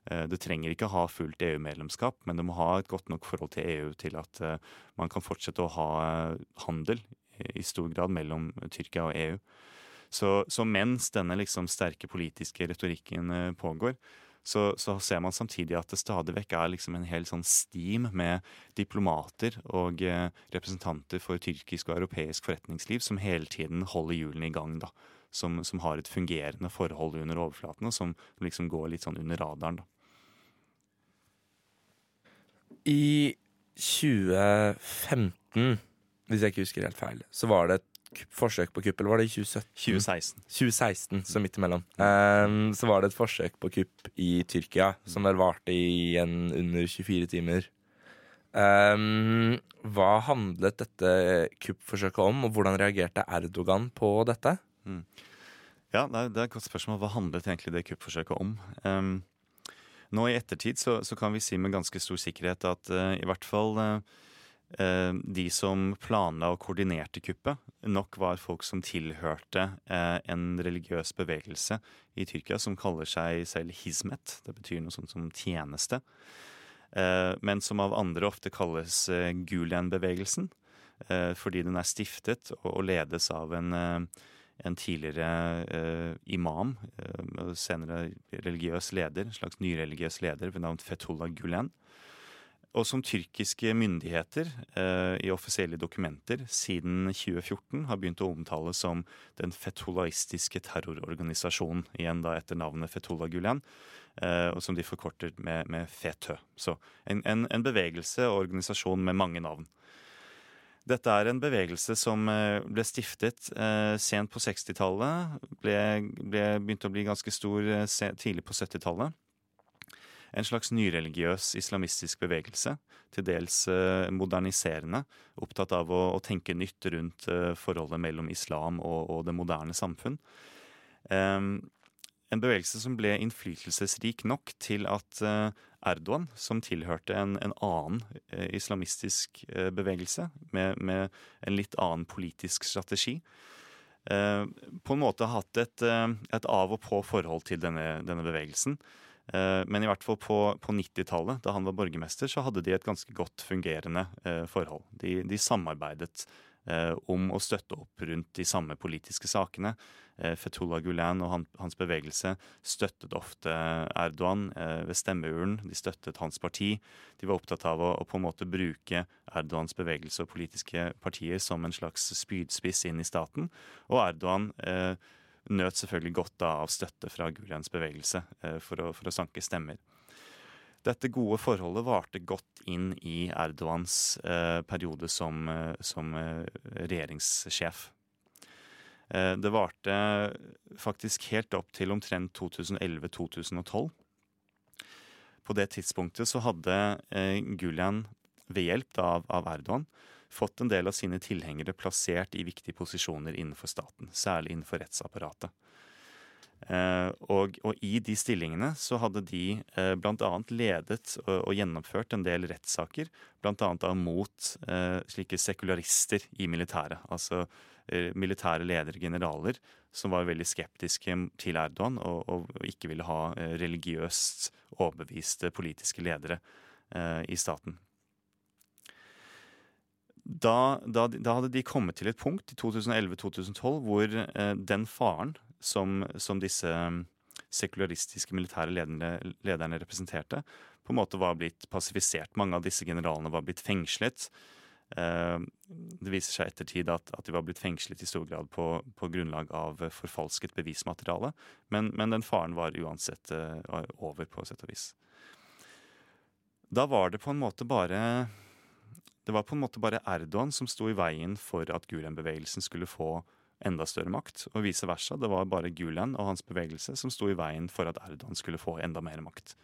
Det trenger ikke ha fullt EU-medlemskap, men du må ha et godt nok forhold til EU til at eh, man kan fortsette å ha eh, handel i stor grad mellom Tyrkia og EU. Så, så mens denne liksom sterke politiske retorikken eh, pågår, så, så ser man samtidig at det stadig vekk er liksom en hel sånn stim med diplomater og eh, representanter for tyrkisk og europeisk forretningsliv som hele tiden holder hjulene i gang. da. Som, som har et fungerende forhold under overflaten, og som liksom går litt sånn under radaren. da. I 2015, hvis jeg ikke husker helt feil, så var det et forsøk på kupp. Eller var det i 2017? 2016. 2016, så midt imellom. Um, så var det et forsøk på kupp i Tyrkia som der varte i en under 24 timer. Um, hva handlet dette kuppforsøket om, og hvordan reagerte Erdogan på dette? Ja, det er, det et godt spørsmål. Hva handlet egentlig det kuppforsøket om? Um, nå i ettertid så, så kan vi si med ganske stor sikkerhet at uh, i hvert fall eh, de som planla og koordinerte kuppet, nok var folk som tilhørte eh, en religiøs bevegelse i Tyrkia som kaller seg selv hizmet. Det betyr noe sånt som tjeneste. Eh, men som av andre ofte kalles eh, Gulen-bevegelsen. eh, fordi den er stiftet og, ledes av en eh, en tidligere eh, imam, eh, senere religiøs leder, en slags nyreligiøs leder ved navn Fethullah Gulen. Og som tyrkiske myndigheter eh, i offisielle dokumenter siden 2014 har begynt å omtale som den fetolaistiske terrororganisasjonen, igjen da etter navnet Fethullah Gulen, eh, og som de forkorter med, med FETØ. Så en, en, en bevegelse og organisasjon med mange navn. Dette er en bevegelse som eh, ble stiftet eh, sent på 60-tallet. Ble, ble, begynte å bli ganske stor eh, tidlig på 70-tallet. En slags nyreligiøs islamistisk bevegelse. Til dels eh, moderniserende. Opptatt av å, å tenke nytt rundt eh, forholdet mellom islam og, og det moderne samfunn. Um, en bevegelse som ble innflytelsesrik nok til at eh, Erdogan, som tilhørte en, en annen islamistisk bevegelse med, med en litt annen politisk strategi, på en måte hatt et, et av og på forhold til denne, denne bevegelsen. Eh, men i hvert fall på, på 90-tallet, da han var borgermester, så hadde de et ganske godt fungerende eh, forhold. De, de samarbeidet eh, om å støtte opp rundt de samme politiske sakene. Fetullah Gulen og hans bevegelse støttet ofte Erdogan ved stemmeurnen. De støttet hans parti. De var opptatt av å på en måte bruke Erdogans bevegelse og politiske partier som en slags spydspiss inn i staten. Og Erdogan eh, nøt selvfølgelig godt av støtte fra Gulens bevegelse eh, for, å, for å sanke stemmer. Dette gode forholdet varte godt inn i Erdogans eh, periode som, eh, som regjeringssjef. Det varte faktisk helt opp til omtrent 2011-2012. På det tidspunktet så hadde eh, Gulian, ved hjelp av, av Erdogan fått en del av sine tilhengere plassert i viktige posisjoner innenfor staten, særlig innenfor rettsapparatet. Eh, og, og i de stillingene så hadde de eh, bl.a. ledet og, og gjennomført en del rettssaker, bl.a. mot eh, slike sekularister i militæret. Altså eh, militære ledere, generaler, som var veldig skeptiske til Erdogan og, og ikke ville ha religiøst overbeviste politiske ledere i staten. Da, da, da hadde de kommet til et punkt i 2011-2012 hvor eh, den faren som, som disse mm, sekularistiske militære lederne, lederne representerte, på en måte var blitt passifisert. Mange av disse generalene var blitt fengslet. Eh, det viser seg ettertid at, at de var blitt fengslet i stor grad på, på grunnlag av forfalsket bevismateriale. Men, men den faren var uansett eh, over, på sett og vis. Da var det på en måte bare det var på en måte bare Erdogan som sto i veien for at Gulen-bevegelsen skulle få enda større makt, og vice versa. Det var bare Gulen og hans bevegelse som sto i veien for at Erdogan skulle få enda mer makt.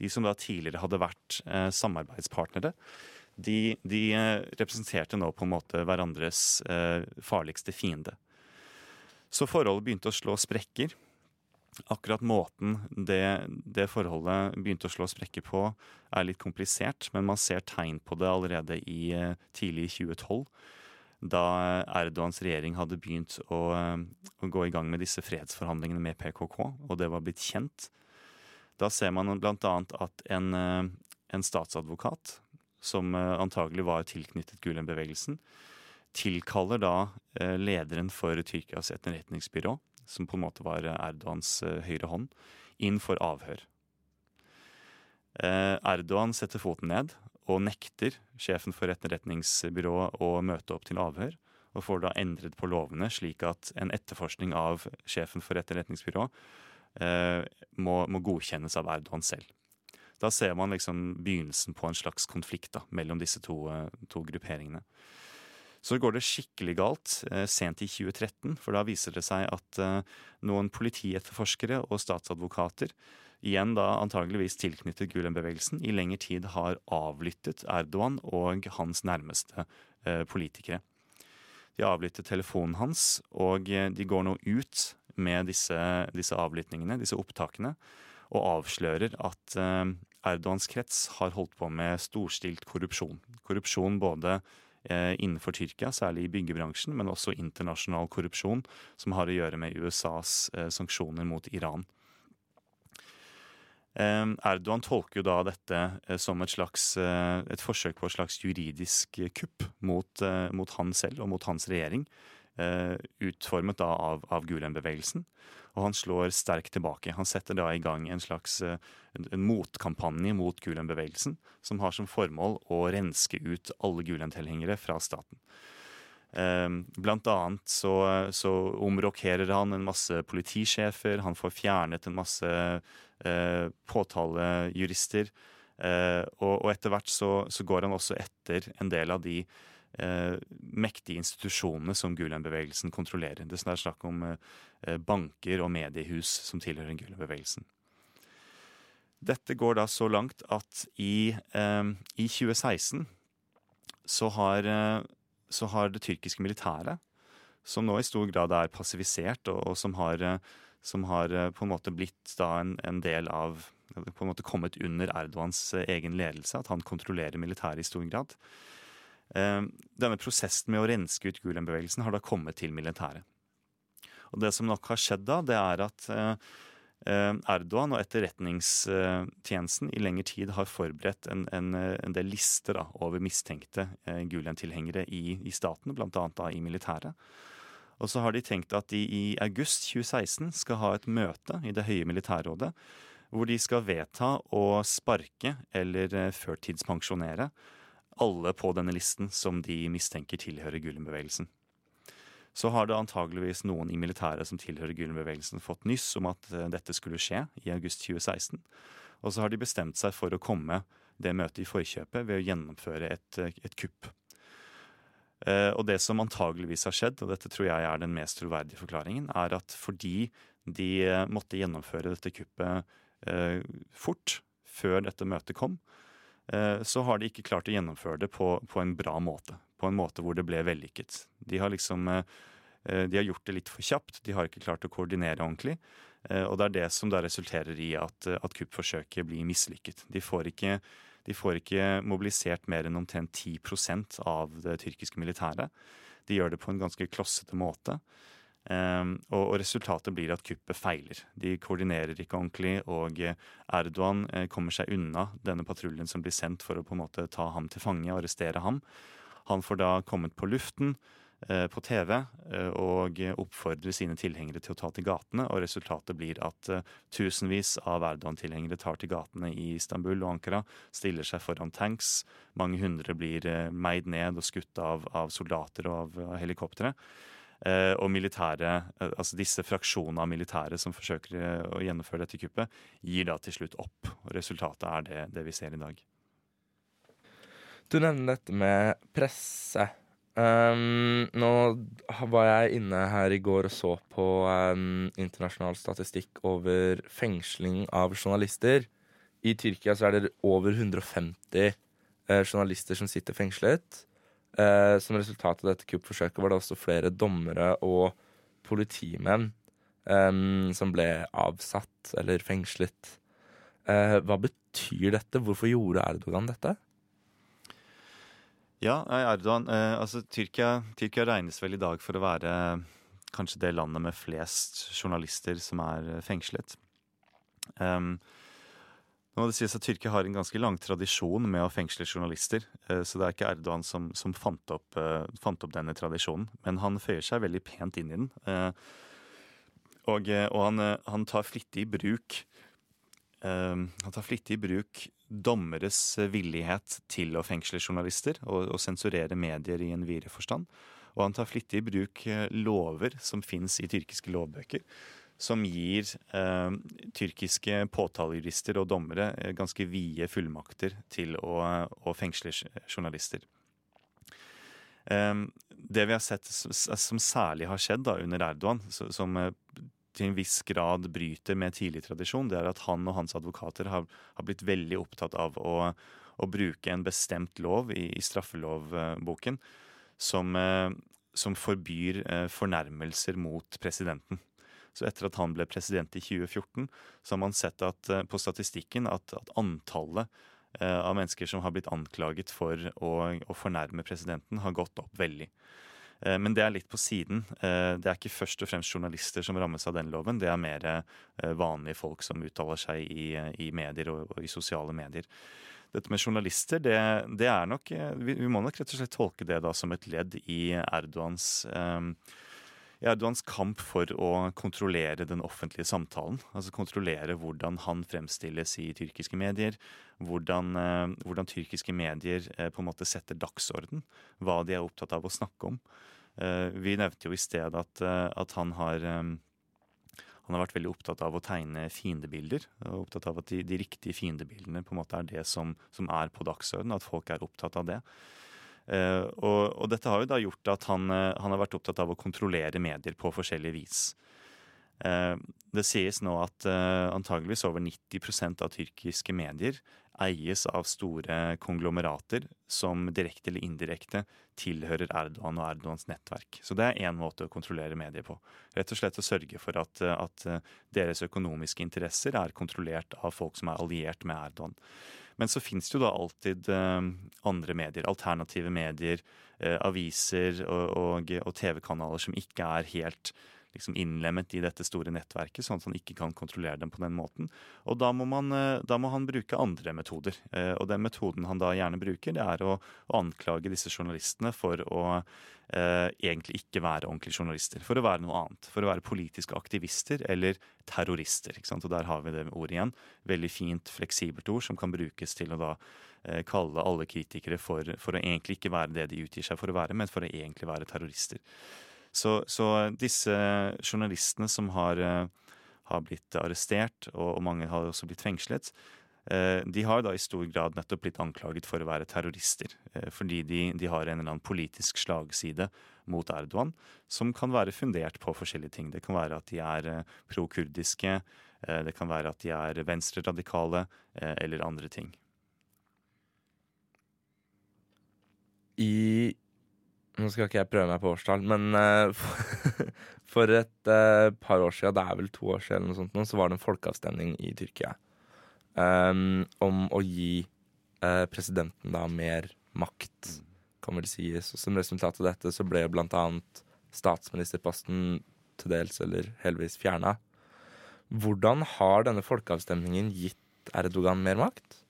De som da tidligere hadde vært eh, samarbeidspartnere, de, de eh, representerte nå på en måte hverandres eh, farligste fiende. Så forholdet begynte å slå sprekker. Akkurat måten det, det, forholdet begynte å slå sprekker på, er litt komplisert, men man ser tegn på det allerede i eh, tidlig 2012. Da Erdogans regjering hadde begynt å, å, gå i gang med disse fredsforhandlingene med PKK, og det var blitt kjent. Da ser man bl.a. at en, eh, en statsadvokat, som eh, antagelig var tilknyttet Gulen-bevegelsen, tilkaller da eh, lederen for Tyrkias etterretningsbyrå, som på en måte var Erdogans høyre hånd, inn for avhør. Erdogan setter foten ned og nekter sjefen for etterretningsbyrået å møte opp til avhør og får da endret på lovene slik at en etterforskning av sjefen for etterretningsbyrå eh, må, må, godkjennes av Erdogan selv. Da ser man liksom begynnelsen på en slags konflikt da, mellom disse to, eh, to, grupperingene. Så går det skikkelig galt eh, sent i 2013, for da viser det seg at eh, noen politietterforskere og statsadvokater igjen da antageligvis tilknyttet Gulen-bevegelsen, i lengre tid har avlyttet Erdogan og hans nærmeste eh, politikere. De avlyttet telefonen hans, og de går nå ut med disse, disse avlyttingene, disse opptakene, og avslører at Erdogans krets har holdt på med storstilt korrupsjon. Korrupsjon både innenfor Tyrkia, særlig i byggebransjen, men også internasjonal korrupsjon som har å gjøre med USAs sanksjoner mot Iran. Erdogan tolker jo da dette eh, som et slags eh, et forsøk på et slags juridisk kupp mot, eh, mot han selv og mot hans regjering. Utformet da av, av Gulen-bevegelsen. Og han slår sterkt tilbake. Han setter da i gang en slags en, en motkampanje mot Gulen-bevegelsen, som har som formål å renske ut alle Gulen-tilhengere fra staten. Blant annet så, så omrokerer han en masse politisjefer, han får fjernet en masse eh, påtalejurister. Eh, og, og, etter hvert så, så, går han også etter en del av de eh, mektige institusjonene som Gulen-bevegelsen kontrollerer. Det er snakk om eh, banker og mediehus som tilhører Gulen-bevegelsen. Dette går da så langt at i, eh, i 2016 så har, eh, så har, det tyrkiske militæret, som nå i stor grad er passivisert, og, og som har som har eh, på en måte blitt da en, en del av på en måte kommet under Erdogans eh, egen ledelse, at han kontrollerer militæret i stor grad. Eh, denne prosessen med å renske ut Gulen-bevegelsen har da kommet til militæret. Og Det som nok har skjedd da, det er at Erdogan og etterretningstjenesten i lengre tid har forberedt en, en, en del lister da, over mistenkte Gulen-tilhengere i, i staten, bl.a. i militæret. Og så har de tenkt at de i august 2016 skal ha et møte i Det høye militærrådet hvor de skal vedta å sparke eller eh, førtidspensjonere alle på denne listen som de mistenker tilhører Gulen-bevegelsen. Så har det antageligvis noen i militæret som tilhører Gulen-bevegelsen fått nyss om at eh, dette skulle skje i august 2016. Og så har de bestemt seg for å komme det møtet i forkjøpet ved å gjennomføre et, eh, et kupp. Eh, og det som antageligvis har skjedd, og dette tror jeg er den mest troverdige forklaringen, er at fordi de måtte gjennomføre dette kuppet fort, før dette møtet kom, så har de ikke klart å gjennomføre det på, på, en bra måte. På en måte hvor det ble vellykket. De har liksom de har gjort det litt for kjapt, de har ikke klart å koordinere ordentlig. Og det er det som da resulterer i at, at kuppforsøket blir mislykket. De får ikke de får ikke mobilisert mer enn omtrent 10% av det tyrkiske militæret. De gjør det på en ganske klossete måte. Um, og, og, resultatet blir at kuppet feiler. De koordinerer ikke ordentlig, og Erdogan eh, kommer seg unna denne patruljen som blir sendt for å på en måte ta ham til fange, og arrestere ham. Han får da kommet på luften. Eh, på TV eh, og oppfordrer sine tilhengere til å ta til gatene. og Resultatet blir at eh, tusenvis av Erdogan-tilhengere tar til gatene i Istanbul og Ankara, stiller seg foran tanks. Mange hundre blir meid ned og skutt av, av soldater og av helikoptre. Og militære, altså disse fraksjonene av militære som forsøker å gjennomføre dette kuppet, gir da til slutt opp. og Resultatet er det, det vi ser i dag. Du nevner dette med presse. Um, nå var jeg inne her i går og så på um, internasjonal statistikk over fengsling av journalister. I Tyrkia så er det over 150 uh, eh, journalister som sitter fengslet. Uh, som resultat av dette kuppforsøket var det også flere dommere og politimenn eh, som ble avsatt eller fengslet. Eh, hva betyr dette? Hvorfor gjorde Erdogan dette? Ja, Erdogan eh, altså Tyrkia, Tyrkia, regnes vel i dag for å være kanskje det landet med flest journalister som er eh, fengslet. Um, Nå må det sies at Tyrkia har en ganske lang tradisjon med å fengsle journalister, eh, så det er ikke Erdogan som, som fant, opp, eh, fant, opp, denne tradisjonen. Men han føyer seg veldig pent inn i den. Eh, og, og han, han, tar flittig i bruk han tar flittig i bruk dommeres villighet til å fengsle journalister og, og sensurere medier i en videre forstand. Og han tar flittig i bruk lover som fins i tyrkiske lovbøker, som gir eh, tyrkiske påtalejurister og dommere eh, ganske vide fullmakter til å, å fengsle journalister. Eh, det vi har sett som særlig har skjedd da, under Erdogan, som eh, til en viss grad bryter med tidlig tradisjon, det er at han og hans advokater har, har blitt veldig opptatt av å, å, bruke en bestemt lov i, i straffelovboken som, eh, som forbyr fornærmelser mot presidenten. Så etter at han ble president i 2014, så har man sett at, eh, på statistikken at, at antallet eh, av mennesker som har blitt anklaget for å, å, fornærme presidenten, har gått opp veldig. Eh, men det er litt på siden. Det er ikke først og fremst journalister som rammes av den loven. Det er mer vanlige folk som uttaler seg i, i medier og, og, i sosiale medier. Dette med journalister, det, det er nok vi, vi, må nok rett og slett tolke det da som et ledd i Erdogans eh, Erdogans kamp for å kontrollere den offentlige samtalen. Altså kontrollere hvordan han fremstilles i tyrkiske medier. Hvordan, eh, hvordan tyrkiske medier eh, på en måte setter dagsorden. Hva de er opptatt av å snakke om. Eh, vi nevnte jo i sted at, at han har han har vært veldig opptatt av å tegne fiendebilder. Opptatt av at de, de riktige fiendebildene på en måte er det som, som er på dagsordenen. At folk er opptatt av det. Uh, og, og, dette har jo da gjort at han, uh, han, har vært opptatt av å kontrollere medier på forskjellig vis. Uh, det sies nå at antageligvis over 90% av tyrkiske medier eies av store konglomerater som direkte eller indirekte tilhører Erdogan og Erdogans nettverk. Så det er én måte å kontrollere medier på. Rett og slett å sørge for at, at deres økonomiske interesser er kontrollert av folk som er alliert med Erdogan. Men så fins det jo da alltid eh, andre medier, alternative medier, eh, aviser og, og, og TV-kanaler som ikke er helt liksom innlemmet i dette store nettverket, sånn at han ikke kan kontrollere dem på den måten. Og da må, man, eh, da må han bruke andre metoder. Og den metoden han da gjerne bruker, det er å, å anklage disse journalistene for å eh, egentlig ikke være ordentlige journalister. For å være noe annet. For å være politiske aktivister eller terrorister. Og der har vi det ordet igjen. Veldig fint, fleksibelt ord som kan brukes til å da eh, kalle alle kritikere for, for, å egentlig ikke være det de utgir seg for å være, men for å egentlig være terrorister. Så, så disse journalistene som har, eh, har blitt arrestert, og, og mange har også blitt fengslet, Eh, de har da i stor grad nettopp blitt anklaget for å være terrorister. Eh, fordi de, de, har en eller annen politisk slagside mot Erdogan som kan være fundert på forskjellige ting. Det kan være at de er pro-kurdiske, det kan være at de er venstreradikale, eller andre ting. I Nå skal ikke jeg prøve meg på årstall, men for et par år siden, det er vel to år siden, eller noe sånt, så var det en folkeavstemning i Tyrkia um, om å gi uh, presidenten da mer makt, kan vel sies. Og som resultat av dette så ble blant annet statsministerposten til dels eller heldigvis fjerna. Hvordan har denne folkeavstemningen gitt Erdogan mer makt?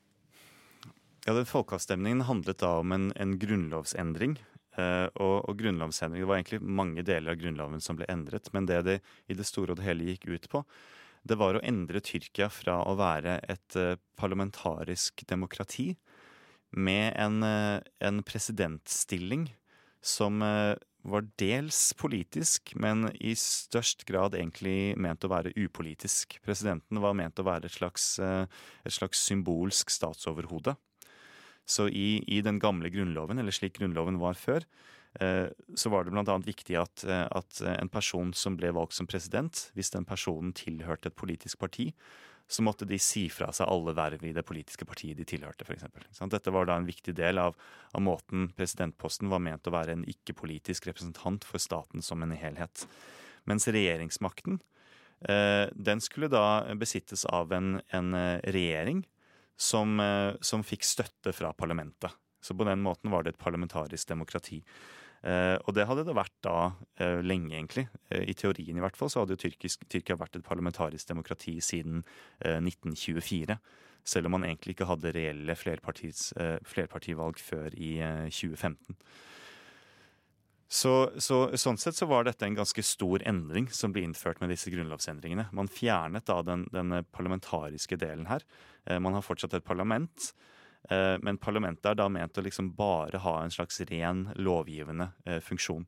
Ja, den Folkeavstemningen handlet da om en, en grunnlovsendring. Uh, og, og grunnlovsendring, Det var egentlig mange deler av Grunnloven som ble endret. Men det det i det store og det hele gikk ut på, det var å endre Tyrkia fra å være et eh, parlamentarisk demokrati med en, eh, en presidentstilling som eh, var dels politisk, men i størst grad egentlig ment å være upolitisk. Presidenten var ment å være et slags, et slags symbolsk statsoverhode. Så i, i, den gamle grunnloven, eller slik grunnloven var før, Eh, så var det bl.a. viktig at, eh, at, en person som ble valgt som president, hvis den personen tilhørte et politisk parti, så måtte de si fra seg alle verv i det politiske partiet de tilhørte. Eksempel. Dette var da en viktig del av, av måten presidentposten var ment å være en ikke-politisk representant for staten som en helhet. Mens regjeringsmakten, eh, den skulle da besittes av en, en regjering som, som fikk støtte fra parlamentet. Så på den måten var det et parlamentarisk demokrati. Eh, og det hadde det vært da eh, lenge, egentlig. Eh, I teorien i hvert fall så hadde jo tyrkisk, Tyrkia vært et parlamentarisk demokrati siden 1924. Selv om man egentlig ikke hadde reelle flerpartivalg før i 2015. Så, så, sånn sett så var dette en ganske stor endring som ble innført med disse grunnlovsendringene. Man fjernet da den, den parlamentariske delen her. Man har fortsatt et parlament. Eh, men parlamentet er da ment å liksom bare ha en slags ren lovgivende eh, funksjon.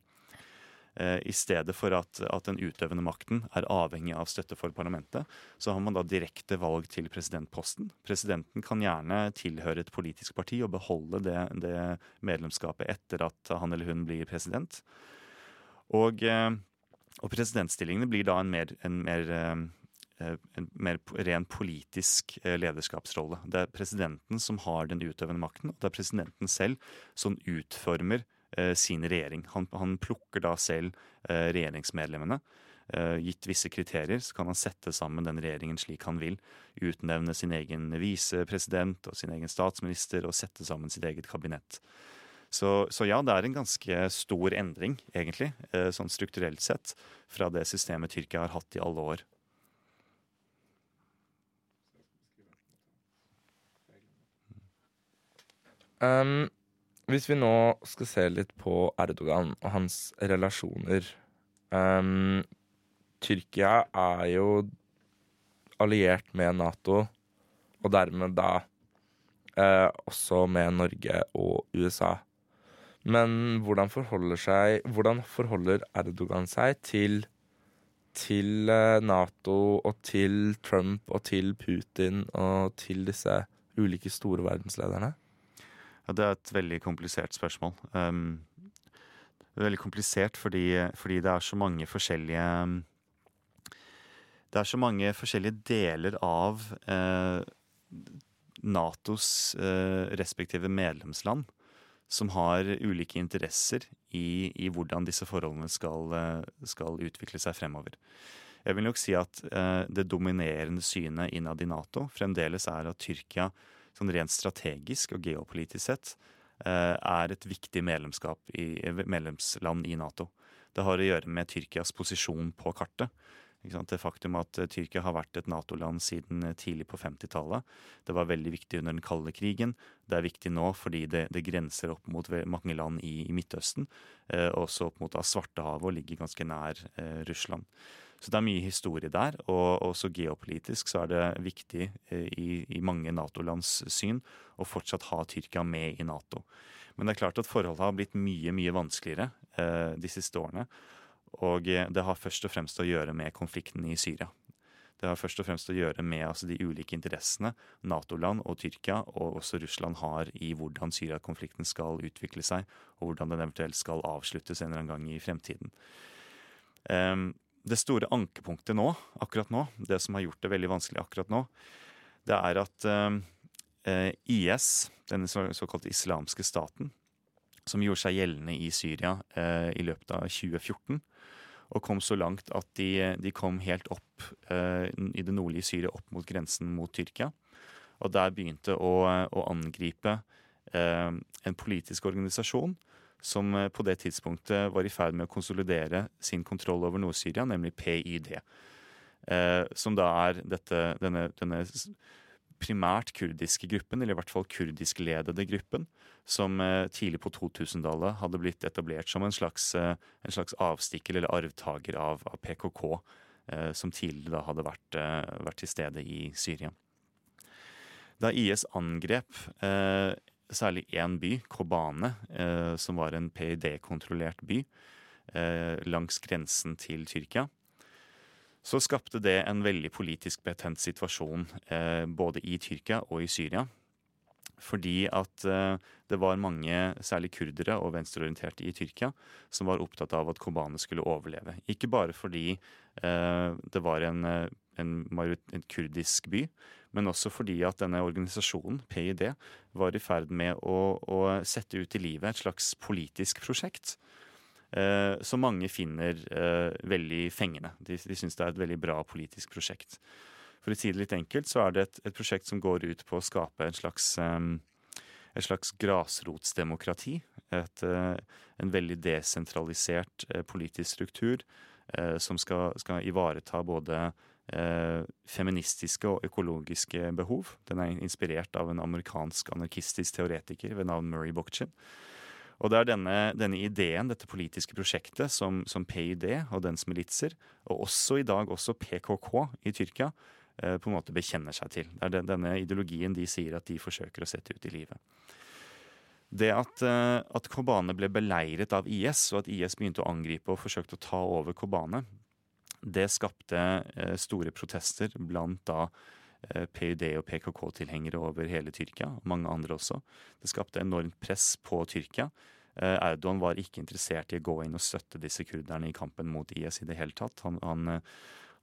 Eh, I stedet for at, at, den utøvende makten er avhengig av støtte for parlamentet, så har man da direkte valg til presidentposten. Presidenten kan gjerne tilhøre et politisk parti og beholde det, det medlemskapet etter at han eller hun blir president. Og, og presidentstillingene blir da en mer, en mer Eh, en mer ren politisk eh, lederskapsrolle. Det er presidenten som har den utøvende makten, og det er presidenten selv som utformer eh, sin regjering. Han, han plukker da selv regjeringsmedlemmene. Gitt visse kriterier så kan han sette sammen den regjeringen slik han vil. Utnevne sin egen visepresident og sin egen statsminister og sette sammen sitt eget kabinett. Så, så, ja, det er en ganske stor endring, egentlig, sånn strukturelt sett, fra det systemet Tyrkia har hatt i alle år. Um, hvis vi nå skal se litt på Erdogan og hans relasjoner um, Tyrkia er jo alliert med Nato, og dermed da uh, også med Norge og USA. Men hvordan forholder, seg, hvordan forholder Erdogan seg til, til uh, Nato og til Trump og til Putin og til disse ulike store verdenslederne? Ja, Det er et veldig komplisert spørsmål. Um, det er veldig komplisert fordi, fordi, det er så mange forskjellige Det er så mange forskjellige deler av eh, Natos eh, respektive medlemsland som har ulike interesser i, i hvordan disse forholdene skal, eh, skal, utvikle seg fremover. Jeg vil nok si at eh, det dominerende synet innad i Nato fremdeles er at Tyrkia sånn rent strategisk og geopolitisk sett eh, er et viktig i, medlemsland i Nato. Det har å gjøre med Tyrkias posisjon på kartet. Det faktum at eh, Tyrkia har vært et Nato-land siden eh, tidlig på 50-tallet. Det var veldig viktig under den kalde krigen. Det er viktig nå fordi det, det grenser opp mot mange land i, i Midtøsten. Eh, også opp mot Svartehavet og ligger ganske nær eh, Russland. Så det er mye historie der. Og også geopolitisk så er det viktig eh, i, i mange Nato-lands syn å fortsatt ha Tyrkia med i Nato. Men det er klart at forholdet har blitt mye, mye vanskeligere eh, de siste årene. Og eh, det har først og fremst å gjøre med konflikten i Syria. Det har først og fremst å gjøre med altså, de ulike interessene Nato-land og Tyrkia og også Russland har i hvordan Syria-konflikten skal utvikle seg, og hvordan den eventuelt skal avsluttes en eller annen gang i fremtiden. Um, det store ankepunktet nå, akkurat nå, det som har gjort det veldig vanskelig akkurat nå, det er at eh, IS, denne så, såkalte islamske staten, som gjorde seg gjeldende i Syria eh, i løpet av 2014, og kom så langt at de, de kom helt opp eh, i det nordlige Syria, opp mot grensen mot Tyrkia. Og der begynte å, å angripe eh, en politisk organisasjon som eh, på det tidspunktet var i ferd med å konsolidere sin kontroll over Nord-Syria, nemlig PYD. Eh, som da er dette, denne, denne, primært kurdiske gruppen, eller i hvert fall kurdiskledede gruppen, som eh, tidlig på 2000-tallet hadde blitt etablert som en slags, eh, en slags avstikker eller arvtaker av, av PKK, som tidligere da hadde vært, vært, til stede i Syria. Da IS angrep særlig én by, Kobane, eh, som var en PID-kontrollert by eh, langs grensen til Tyrkia. Så skapte det en veldig politisk betent situasjon eh, både i Tyrkia og i Syria. Fordi at det var mange, særlig kurdere og venstreorienterte i Tyrkia, som var opptatt av at Kobane skulle overleve. Ikke bare fordi det var en, en, en kurdisk by, men også fordi at denne organisasjonen, PID, var i ferd med å, å sette ut i livet et slags politisk prosjekt. Eh, som mange finner eh, veldig fengende. De, de syns det er et veldig bra politisk prosjekt. For å si det litt enkelt, så er det et, et prosjekt som går ut på å skape en slags, eh, et slags grasrotsdemokrati. Et, en veldig desentralisert politisk struktur som skal, skal ivareta både eh, feministiske og økologiske behov. Den er inspirert av en amerikansk anarkistisk teoretiker ved navn Murray Bookchin. Og det er denne, denne, ideen, dette politiske prosjektet, som, som, PYD og dens militser, og også i dag også PKK i Tyrkia, eh, på en måte bekjenner seg til. Det er den, denne ideologien de sier at de forsøker å sette ut i livet. Det at, eh, at Kobane ble beleiret av IS, og at IS begynte å angripe og forsøkte å ta over Kobane, det skapte eh, store protester blant da eh, PUD og PKK-tilhengere over hele Tyrkia, og mange andre også. Det skapte enormt press på Tyrkia. Eh, Erdogan var ikke interessert i å gå inn og støtte disse kurderne i kampen mot IS i det hele tatt. Han, han,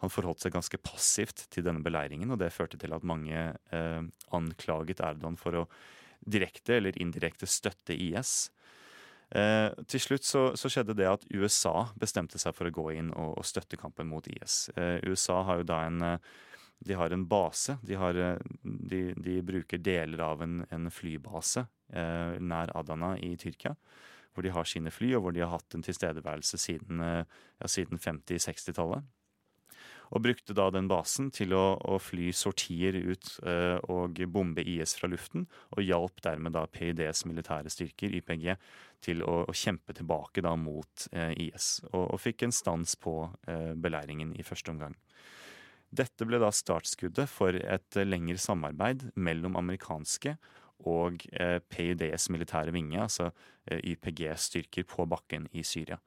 han forholdt seg ganske passivt til denne beleiringen, og det førte til at mange eh, anklaget Erdogan for å direkte eller indirekte støtte IS. Eh, til slutt så, så, skjedde det at USA bestemte seg for å gå inn og, og støtte kampen mot IS. Eh, USA har jo da en eh, de har en base. De, har, eh, de, de bruker deler av en, en flybase eh, nær Adana i Tyrkia. Hvor de har sine fly, og hvor de har hatt en tilstedeværelse siden, ja, siden 50-60-tallet og brukte da den basen til å, å fly sortier ut eh, og bombe IS fra luften, og hjalp dermed da PYDs militære styrker, YPG, til å, å kjempe tilbake da mot eh, IS, og, og, fikk en stans på eh, beleiringen i første omgang. Dette ble da startskuddet for et lengre samarbeid mellom amerikanske og eh, PYDs militære vinge, altså eh, YPG-styrker på bakken i Syria.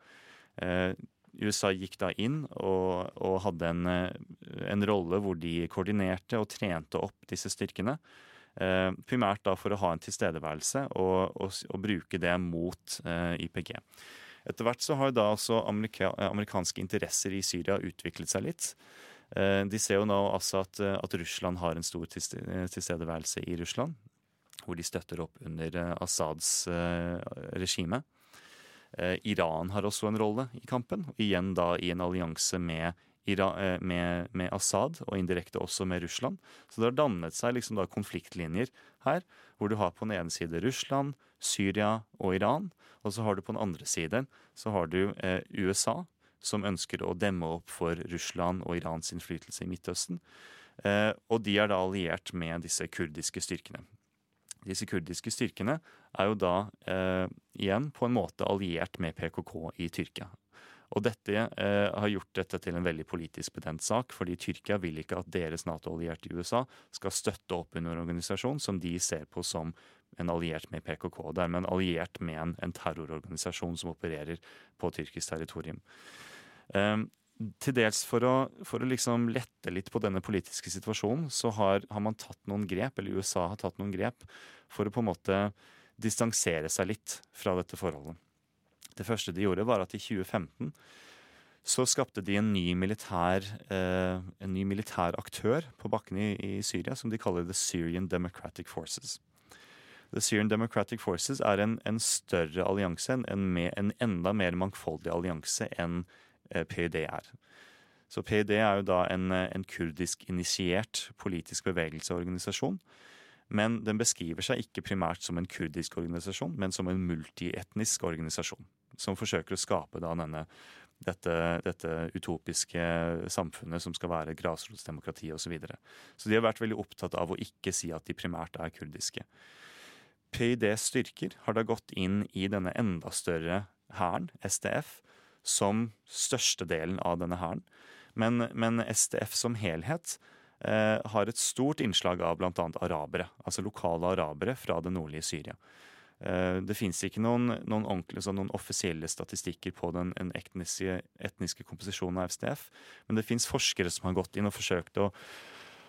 Eh, USA gikk da inn og, og hadde en, eh, en, rolle hvor de koordinerte og trente opp disse styrkene. Eh, primært da for å ha en tilstedeværelse og, og, og bruke det mot eh, YPG. Etter hvert så har da også amerika, amerikanske interesser i Syria utviklet seg litt. Eh, de ser jo nå altså at, at Russland har en stor tilstedeværelse i Russland. Hvor de støtter opp under eh, Assads eh, regime. Eh, Iran har også en rolle i kampen, igjen da i en allianse med, eh, med, med, Assad, og indirekte også med Russland. Så det har dannet seg liksom da konfliktlinjer her, hvor du har på den ene side Russland, Syria og Iran, og så har du på den andre siden så har du eh, USA, som ønsker å demme opp for Russland og Irans innflytelse i Midtøsten. Eh, og de er da alliert med disse kurdiske styrkene. Disse kurdiske styrkene er jo da eh, igjen på en måte alliert med PKK i Tyrkia. Og dette eh, har gjort dette til en veldig politisk betent sak, fordi Tyrkia vil ikke at deres Nato-allierte i USA skal støtte opp under en organisasjon som de ser på som en alliert med PKK. Dermed en alliert med en, en terrororganisasjon som opererer på tyrkisk territorium. Um, til dels for å, for å liksom lette litt på denne politiske situasjonen, så har, har, man tatt noen grep, eller USA har tatt noen grep, for å på en måte distansere seg litt fra dette forholdet. Det første de gjorde, var at i 2015 så skapte de en ny militær, eh, en ny militær aktør på bakken i, i, Syria, som de kaller The Syrian Democratic Forces. The Syrian Democratic Forces er en, en større allianse, en, en, en, enda mer mangfoldig allianse enn Eh, PYD er. Så PYD er jo da en, en kurdisk-initiert politisk bevegelse og organisasjon. Men den beskriver seg ikke primært som en kurdisk organisasjon, men som en multietnisk organisasjon. Som forsøker å skape da denne, dette, dette utopiske samfunnet som skal være grasrotsdemokrati osv. Så, videre. så de har vært veldig opptatt av å ikke si at de primært er kurdiske. PYDs styrker har da gått inn i denne enda større hæren, SDF, som størstedelen av denne hæren. Men, men, SDF som helhet eh, har et stort innslag av bl.a. arabere. Altså lokale arabere fra det nordlige Syria. Eh, det fins ikke noen, noen, noen, offisielle statistikker på den etniske, etniske komposisjonen av SDF, men det fins forskere som har gått inn og forsøkt å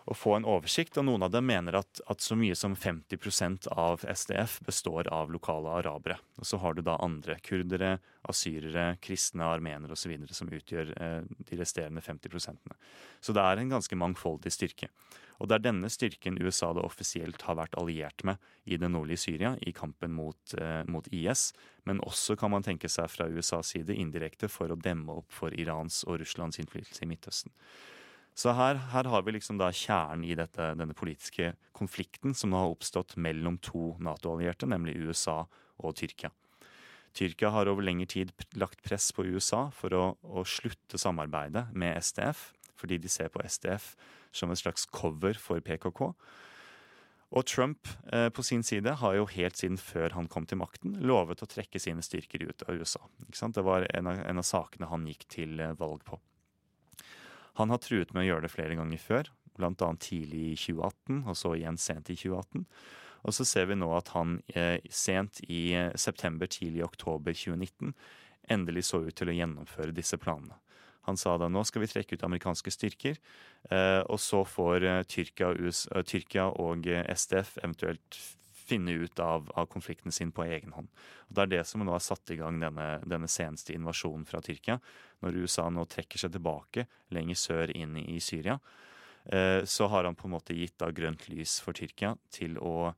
å få en oversikt. Og noen av dem mener at, at så mye som 50% av SDF består av lokale arabere. Og så har du da andre kurdere, asyrere, kristne, armenere osv. som utgjør eh, de resterende 50% Så det er en ganske mangfoldig styrke. Og det er denne styrken USA da offisielt har vært alliert med i det nordlige Syria i kampen mot, eh, mot IS, men også kan man tenke seg fra USAs side indirekte for å demme opp for Irans og Russlands innflytelse i Midtøsten. Så her, her har vi liksom da kjernen i dette, denne politiske konflikten som har oppstått mellom to Nato-allierte, nemlig USA og Tyrkia. Tyrkia har over lengre tid lagt press på USA for å, å slutte samarbeidet med SDF, fordi de ser på SDF som et slags cover for PKK. Og Trump eh, på sin side har jo helt siden før han kom til makten, lovet å trekke sine styrker ut av USA. Det var en av, en av, sakene han gikk til eh, valg på. Han har truet med å gjøre det flere ganger før, bl.a. tidlig i 2018, og så igjen sent i 2018. Og så ser vi nå at han eh, sent i eh, september, tidlig i oktober 2019 endelig så ut til å gjennomføre disse planene. Han sa da nå skal vi trekke ut amerikanske styrker, eh, og så får eh, Tyrkia, US, eh, Tyrkia og SDF eventuelt finne ut av, av, konflikten sin på egen hånd. Og Det er det som nå har satt i gang denne, denne seneste invasjonen fra Tyrkia. Når USA nå trekker seg tilbake lenger sør inn i Syria, så har han på en måte gitt da grønt lys for Tyrkia til å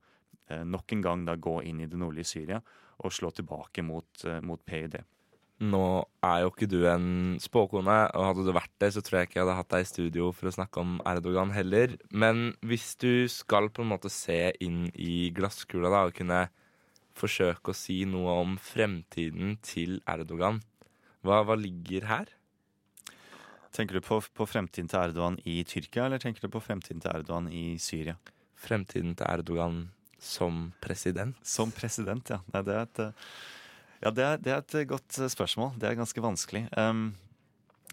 nok en gang da gå inn i det nordlige Syria og slå tilbake mot, mot PYD. Nå er jo ikke du en spåkone, og hadde du vært det, så tror jeg ikke jeg hadde hatt deg i studio for å snakke om Erdogan heller. Men hvis du skal på en måte se inn i glasskula da, og kunne forsøke å si noe om fremtiden til Erdogan, hva, hva ligger her? Tenker du på, på, fremtiden til Erdogan i Tyrkia, eller tenker du på fremtiden til Erdogan i Syria? Fremtiden til Erdogan som president. Som president, ja. Nei, det er et ja, det er, det er, et godt eh, spørsmål. Det er ganske vanskelig. Um,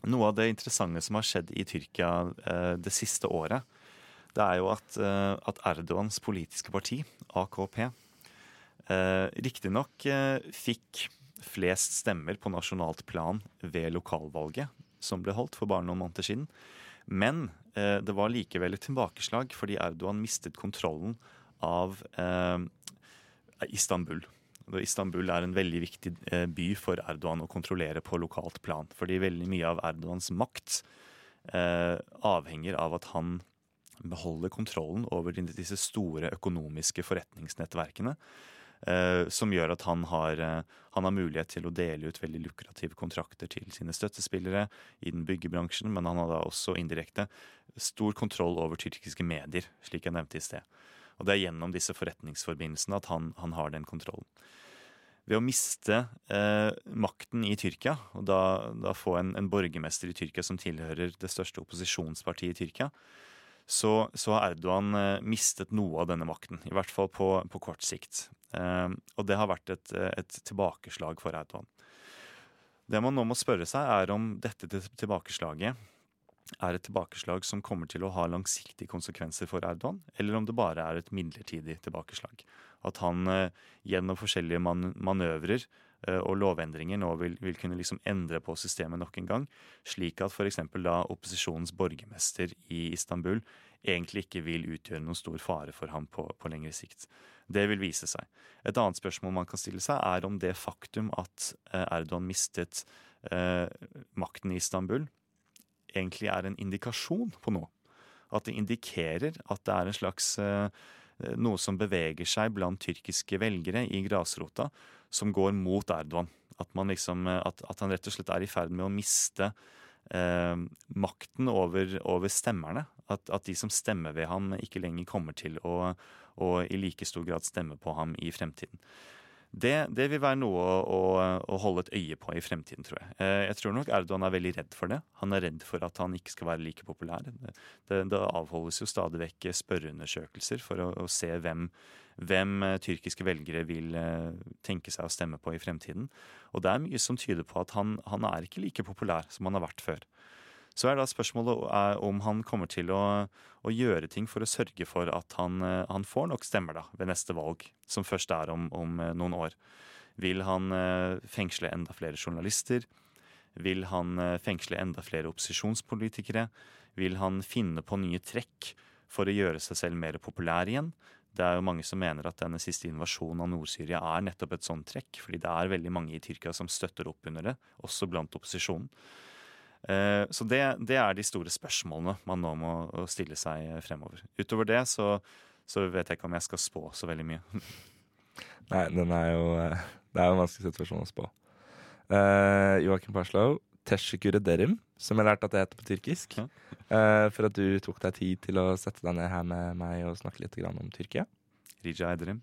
noe av det interessante som har skjedd i Tyrkia uh, det siste året, det er jo at, uh, at Erdogans politiske parti, AKP, uh, riktignok uh, fikk flest stemmer på nasjonalt plan ved lokalvalget som ble holdt for bare noen måneder siden. Men uh, det var likevel et tilbakeslag fordi Erdogan mistet kontrollen av Istanbul. Istanbul er en veldig viktig eh, by for Erdogan å kontrollere på lokalt plan. Fordi veldig mye av Erdogans makt eh, avhenger av at han beholder kontrollen over disse store økonomiske forretningsnettverkene. Eh, som gjør at han har, han har, mulighet til å dele ut veldig lukrative kontrakter til sine støttespillere i den byggebransjen, men han har da også indirekte stor kontroll over tyrkiske medier, slik jeg nevnte i sted. Og det er gjennom disse forretningsforbindelsene at han, han har den kontrollen ved å miste eh, makten i Tyrkia, og da, da få en, en, borgermester i Tyrkia som tilhører det største opposisjonspartiet i Tyrkia, så, så har Erdogan eh, mistet noe av denne makten. I hvert fall på, på kort sikt. Eh, og det har vært et, et, tilbakeslag for Erdogan. Det man nå må spørre seg, er om dette tilbakeslaget er et tilbakeslag som kommer til å ha langsiktige konsekvenser for Erdogan, eller om det bare er et midlertidig tilbakeslag at han eh, gjennom forskjellige man manøvrer eh, og lovendringer nå vil, vil kunne liksom endre på systemet nok en gang, slik at f.eks. da opposisjonens borgermester i Istanbul egentlig ikke vil utgjøre noen stor fare for ham på, på lengre sikt. Det vil vise seg. Et annet spørsmål man kan stille seg, er om det faktum at eh, Erdogan mistet eh, makten i Istanbul, egentlig er en indikasjon på noe. At det indikerer at det er en slags eh, noe som beveger seg blant tyrkiske velgere i grasrota, som går mot Erdogan. At, liksom, eh, at, at han rett og slett er i ferd med å miste eh, makten over, over stemmerne. At, at, de som stemmer ved ham, ikke lenger kommer til å, å i like stor grad stemme på ham i fremtiden. Det, det, vil være noe å, å, holde et øye på i fremtiden, tror jeg. Eh, jeg tror nok Erdogan er veldig redd for det. Han er redd for at han ikke skal være like populær. Det, det avholdes jo stadig vekk spørreundersøkelser for å, å se hvem, hvem, eh, tyrkiske velgere vil eh, tenke seg å stemme på i fremtiden. Og det er mye som tyder på at han, han er ikke like populær som han har vært før. Så er da spørsmålet om han kommer til å, å gjøre ting for å sørge for at han, eh, han, får nok stemmer da, ved neste valg, som først er om, om eh, noen år. Vil han eh, fengsle enda flere journalister? Vil han fengsle enda flere opposisjonspolitikere? Vil han finne på nye trekk for å gjøre seg selv mer populær igjen? Det er jo mange som mener at denne siste invasjonen av Nord-Syria er nettopp et sånt trekk, fordi det er veldig mange i Tyrkia som støtter opp under det, også blant opposisjonen. Eh, så det, det, er de store spørsmålene man nå må stille seg fremover. Utover det så, så vet jeg ikke om jeg skal spå så veldig mye. Nei, den er jo Det er jo en vanskelig situasjon å spå. Uh, Joakim Parslow, teşekkür ederim. som jeg lærte at det heter på tyrkisk. Ja. Eh, for at du tok deg tid til å sette deg ned her med meg og snakke litt grann om Tyrkia. Rija Ederim.